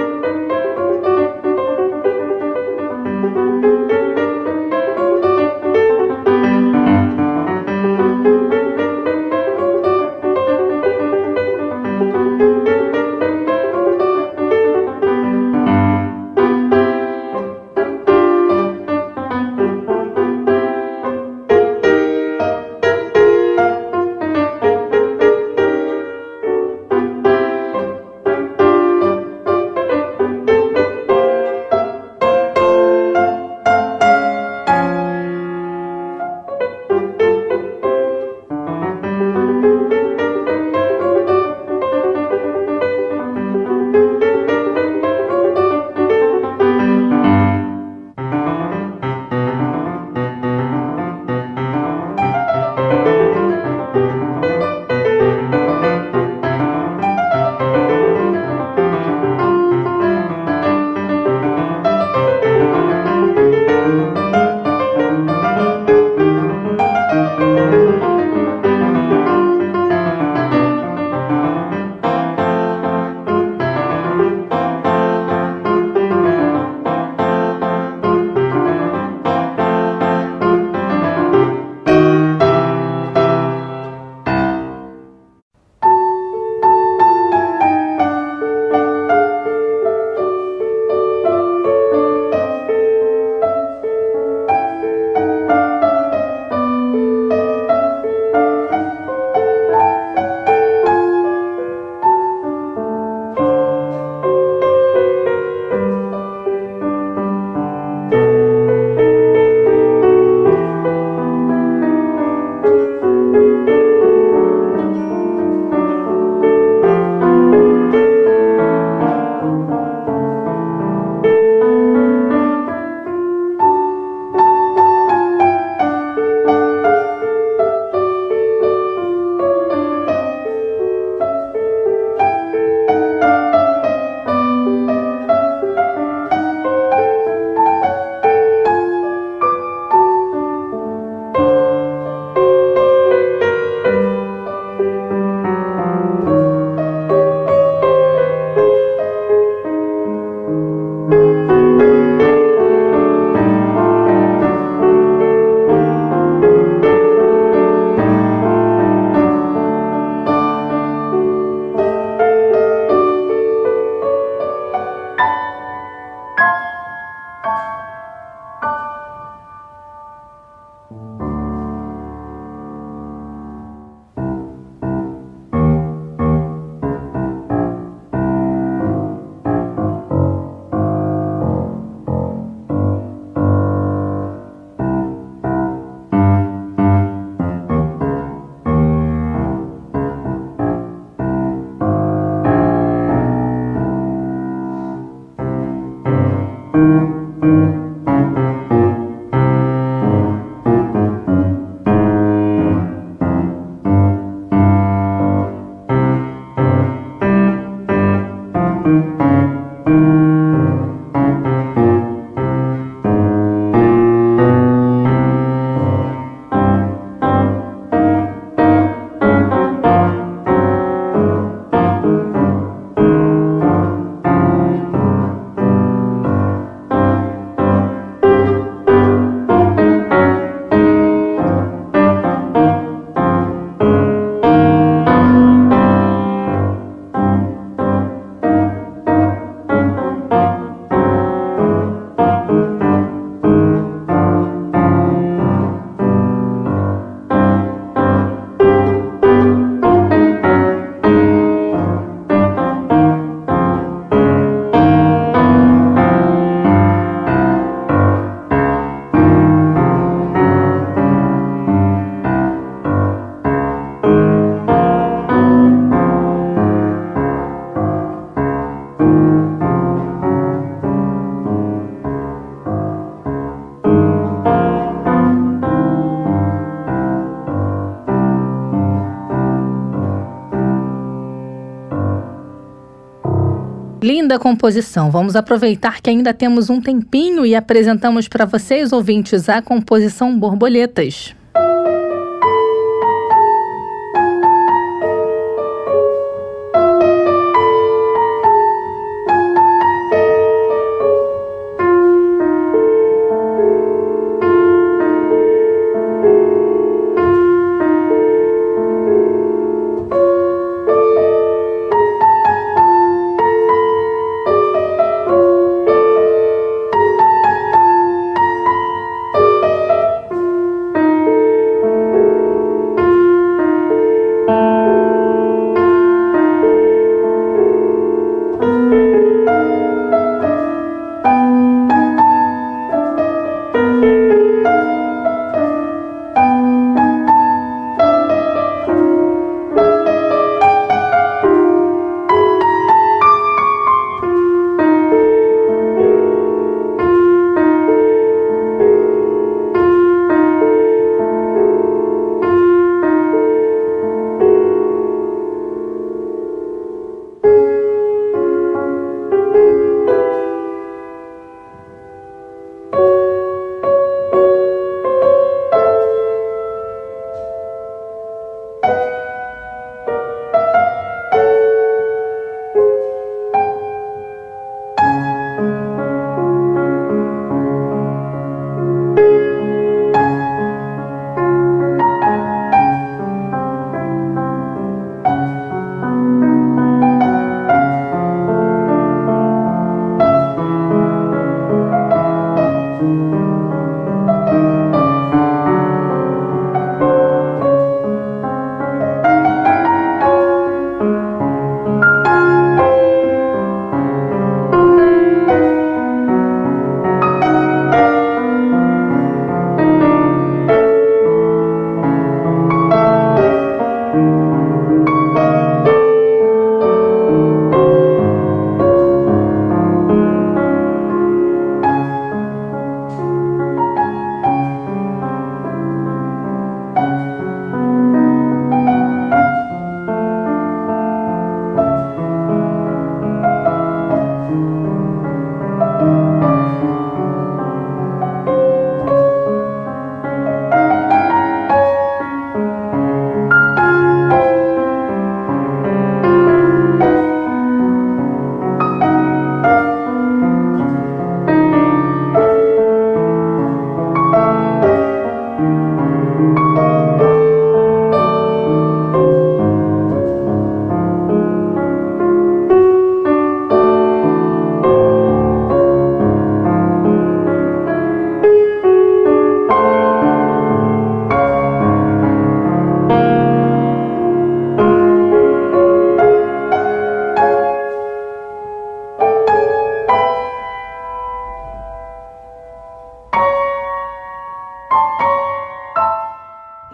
Linda composição. Vamos aproveitar que ainda temos um tempinho e apresentamos para vocês, ouvintes, a composição Borboletas.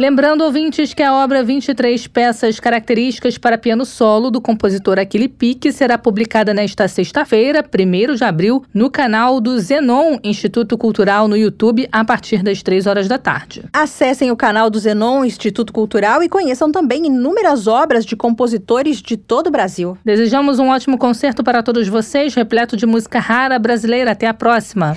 Lembrando, ouvintes, que a obra 23 Peças Características para Piano Solo, do compositor Aquile Pique, será publicada nesta sexta-feira, 1 de abril, no canal do Zenon Instituto Cultural no YouTube, a partir das 3 horas da tarde. Acessem o canal do Zenon Instituto Cultural e conheçam também inúmeras obras de compositores de todo o Brasil. Desejamos um ótimo concerto para todos vocês, repleto de música rara brasileira. Até a próxima!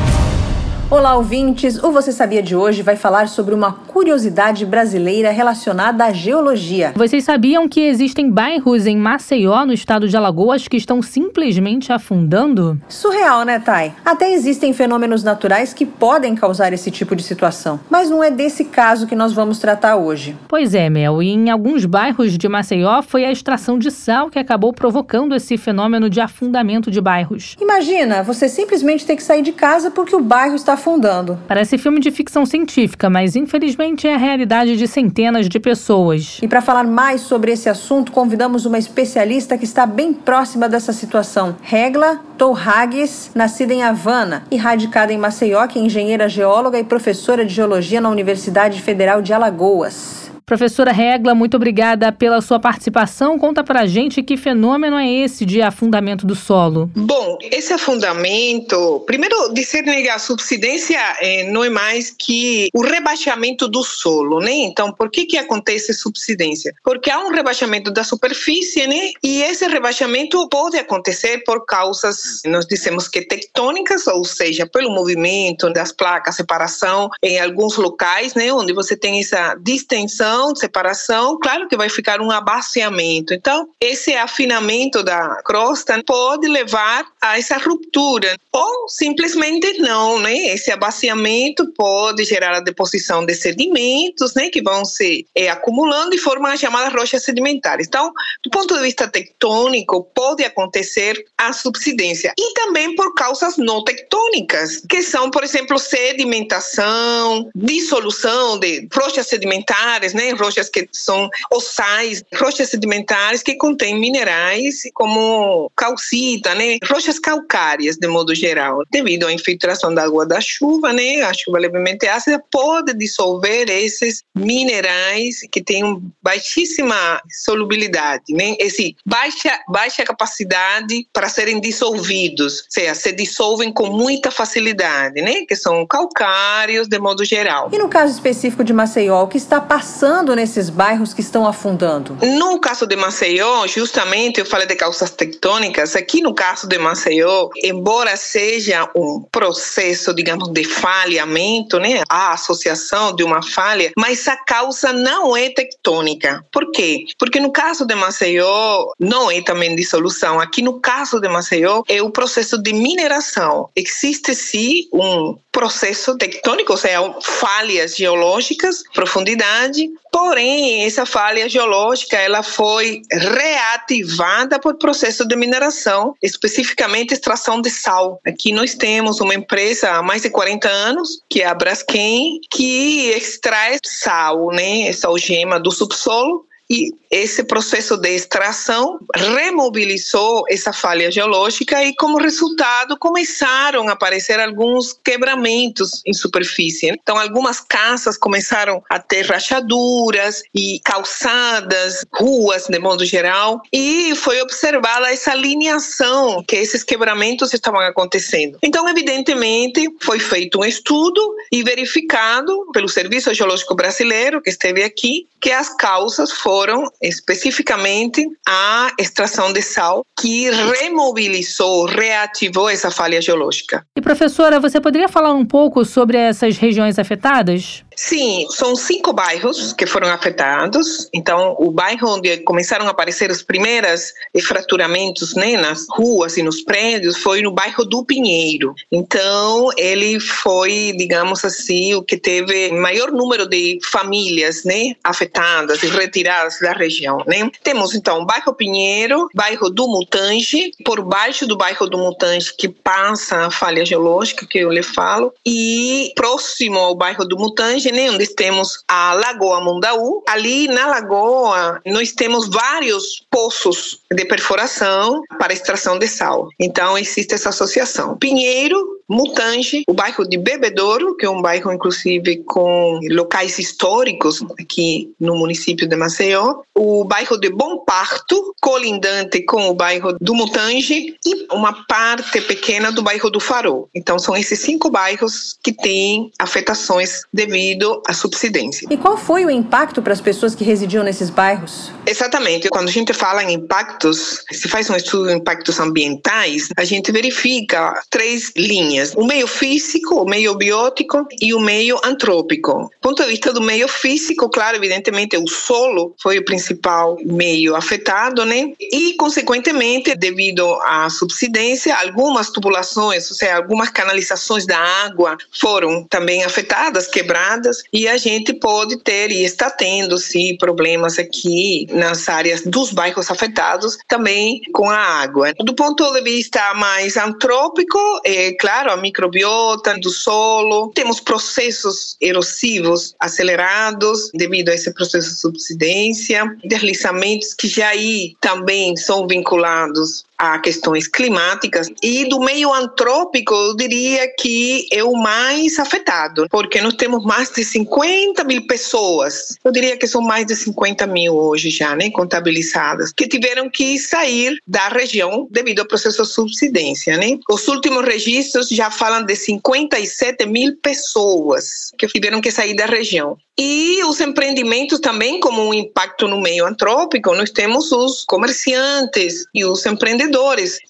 Olá, ouvintes! O Você Sabia de hoje vai falar sobre uma curiosidade brasileira relacionada à geologia. Vocês sabiam que existem bairros em Maceió, no estado de Alagoas, que estão simplesmente afundando? Surreal, né, Thay? Até existem fenômenos naturais que podem causar esse tipo de situação. Mas não é desse caso que nós vamos tratar hoje. Pois é, Mel. E em alguns bairros de Maceió foi a extração de sal que acabou provocando esse fenômeno de afundamento de bairros. Imagina, você simplesmente ter que sair de casa porque o bairro está afundando. Parece filme de ficção científica, mas infelizmente é a realidade de centenas de pessoas. E para falar mais sobre esse assunto, convidamos uma especialista que está bem próxima dessa situação. Regla Torragues, nascida em Havana e radicada em Maceió, que é engenheira geóloga e professora de geologia na Universidade Federal de Alagoas. Professora Regla, muito obrigada pela sua participação. Conta pra gente que fenômeno é esse de afundamento do solo. Bom, esse afundamento, primeiro dizer que a subsidência eh, não é mais que o rebaixamento do solo, né? Então, por que que acontece subsidência? Porque há um rebaixamento da superfície, né? E esse rebaixamento pode acontecer por causas, nós dizemos que tectônicas, ou seja, pelo movimento das placas, separação em alguns locais, né? Onde você tem essa distensão de separação, claro que vai ficar um abaciamento. Então, esse afinamento da crosta pode levar a essa ruptura, ou simplesmente não, né? Esse abaciamento pode gerar a deposição de sedimentos, né? Que vão se é, acumulando e formam as chamadas rochas sedimentares. Então, do ponto de vista tectônico, pode acontecer a subsidência. E também por causas não tectônicas, que são, por exemplo, sedimentação, dissolução de rochas sedimentares, né? Rochas que são ossais, rochas sedimentares que contêm minerais como calcita, né? Rochas calcárias, de modo geral. Devido à infiltração da água da chuva, né? A chuva levemente ácida pode dissolver esses minerais que têm baixíssima solubilidade, né? Esse baixa, baixa capacidade para serem dissolvidos, ou seja, se dissolvem com muita facilidade, né? Que são calcários, de modo geral. E no caso específico de Maceió, o que está passando nesses bairros que estão afundando? No caso de Maceió, justamente eu falei de causas tectônicas. Aqui no caso de Maceió, embora seja um processo, digamos, de falhamento, né, a associação de uma falha, mas a causa não é tectônica. Por quê? Porque no caso de Maceió não é também dissolução. Aqui no caso de Maceió é o processo de mineração. Existe sim um processo tectônico, ou seja, falhas geológicas, profundidade, Porém, essa falha geológica ela foi reativada por processo de mineração, especificamente extração de sal. Aqui nós temos uma empresa há mais de 40 anos, que é a Braskem, que extrai sal, né, essa algema do subsolo e esse processo de extração remobilizou essa falha geológica e, como resultado, começaram a aparecer alguns quebramentos em superfície. Então, algumas casas começaram a ter rachaduras e calçadas, ruas, de modo geral, e foi observada essa lineação que esses quebramentos estavam acontecendo. Então, evidentemente, foi feito um estudo e verificado pelo Serviço Geológico Brasileiro, que esteve aqui, que as causas foram especificamente a extração de sal que remobilizou, reativou essa falha geológica. E professora, você poderia falar um pouco sobre essas regiões afetadas? Sim, são cinco bairros que foram afetados. Então, o bairro onde começaram a aparecer os primeiros fraturamentos né, nas ruas e nos prédios foi no bairro do Pinheiro. Então, ele foi, digamos assim, o que teve maior número de famílias né, afetadas e retiradas da região. Né? Temos, então, o bairro Pinheiro, bairro do Mutange, por baixo do bairro do Mutange, que passa a falha geológica, que eu lhe falo, e próximo ao bairro do Mutange, né, onde temos a Lagoa Mundaú. Ali na lagoa, nós temos vários poços de perfuração para extração de sal. Então, existe essa associação. Pinheiro, Mutange, o bairro de Bebedouro, que é um bairro inclusive com locais históricos aqui no município de Maceió, o bairro de Bom Parto, colindante com o bairro do Mutange e uma parte pequena do bairro do Farol. Então são esses cinco bairros que têm afetações devido à subsidência. E qual foi o impacto para as pessoas que residiam nesses bairros? Exatamente. Quando a gente fala em impactos, se faz um estudo de impactos ambientais, a gente verifica três linhas: o meio físico, o meio biótico e o meio antrópico. Do ponto de vista do meio físico, claro, evidentemente o solo foi o principal meio afetado, né? E consequentemente, devido à subsidência, algumas tubulações, ou seja, algumas canalizações da água foram também afetadas, quebradas, e a gente pode ter e está tendo sim problemas aqui nas áreas dos bairros afetados também com a água. Do ponto de vista mais antrópico, é claro, a microbiota do solo, temos processos erosivos acelerados devido a esse processo de subsidência, deslizamentos que já aí também são vinculados a questões climáticas e do meio antrópico eu diria que é o mais afetado porque nós temos mais de 50 mil pessoas. Eu diria que são mais de 50 mil hoje já né contabilizadas que tiveram que sair da região devido ao processo de subsidência né. Os últimos registros já falam de 57 mil pessoas que tiveram que sair da região. E os empreendimentos também, como um impacto no meio antrópico, nós temos os comerciantes e os empreendedores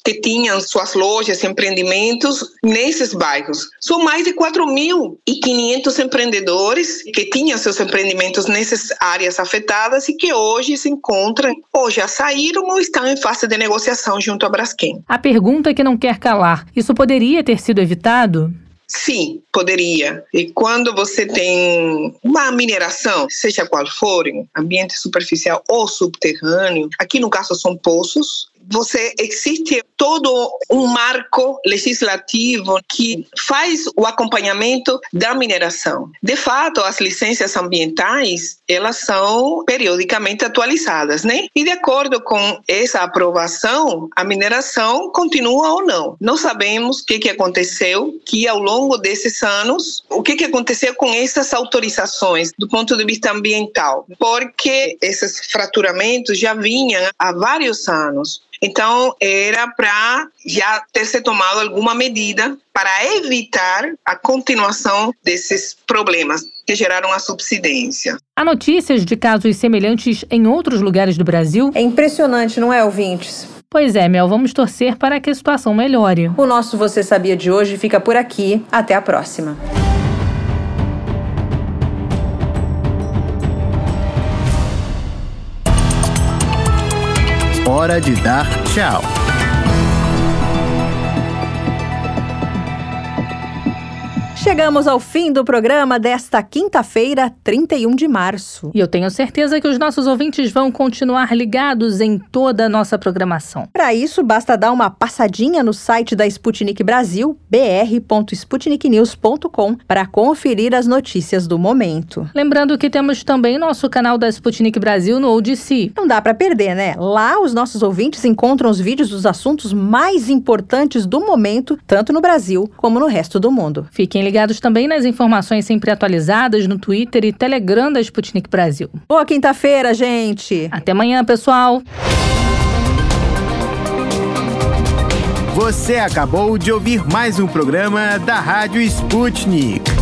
que tinham suas lojas, empreendimentos nesses bairros. São mais de 4.500 empreendedores que tinham seus empreendimentos nessas áreas afetadas e que hoje se encontram, ou já saíram ou estão em fase de negociação junto à Braskem. A pergunta que não quer calar: isso poderia ter sido evitado? Sim, poderia. E quando você tem uma mineração, seja qual for, ambiente superficial ou subterrâneo, aqui no caso são poços, você existe todo um marco legislativo que faz o acompanhamento da mineração. De fato, as licenças ambientais, elas são periodicamente atualizadas, né? E de acordo com essa aprovação, a mineração continua ou não. Não sabemos o que, que aconteceu, que ao longo desses anos, o que, que aconteceu com essas autorizações do ponto de vista ambiental, porque esses fraturamentos já vinham há vários anos. Então, era para já ter se tomado alguma medida para evitar a continuação desses problemas que geraram a subsidência. Há notícias de casos semelhantes em outros lugares do Brasil? É impressionante, não é, ouvintes? Pois é, Mel, vamos torcer para que a situação melhore. O nosso Você Sabia de hoje fica por aqui. Até a próxima. Hora de dar tchau. Chegamos ao fim do programa desta quinta-feira, 31 de março. E eu tenho certeza que os nossos ouvintes vão continuar ligados em toda a nossa programação. Para isso, basta dar uma passadinha no site da Sputnik Brasil, br.sputniknews.com, para conferir as notícias do momento. Lembrando que temos também nosso canal da Sputnik Brasil no ODC. Não dá para perder, né? Lá os nossos ouvintes encontram os vídeos dos assuntos mais importantes do momento, tanto no Brasil como no resto do mundo. Fiquem ligados também nas informações sempre atualizadas no Twitter e Telegram da Sputnik Brasil. Boa quinta-feira, gente! Até amanhã, pessoal! Você acabou de ouvir mais um programa da Rádio Sputnik.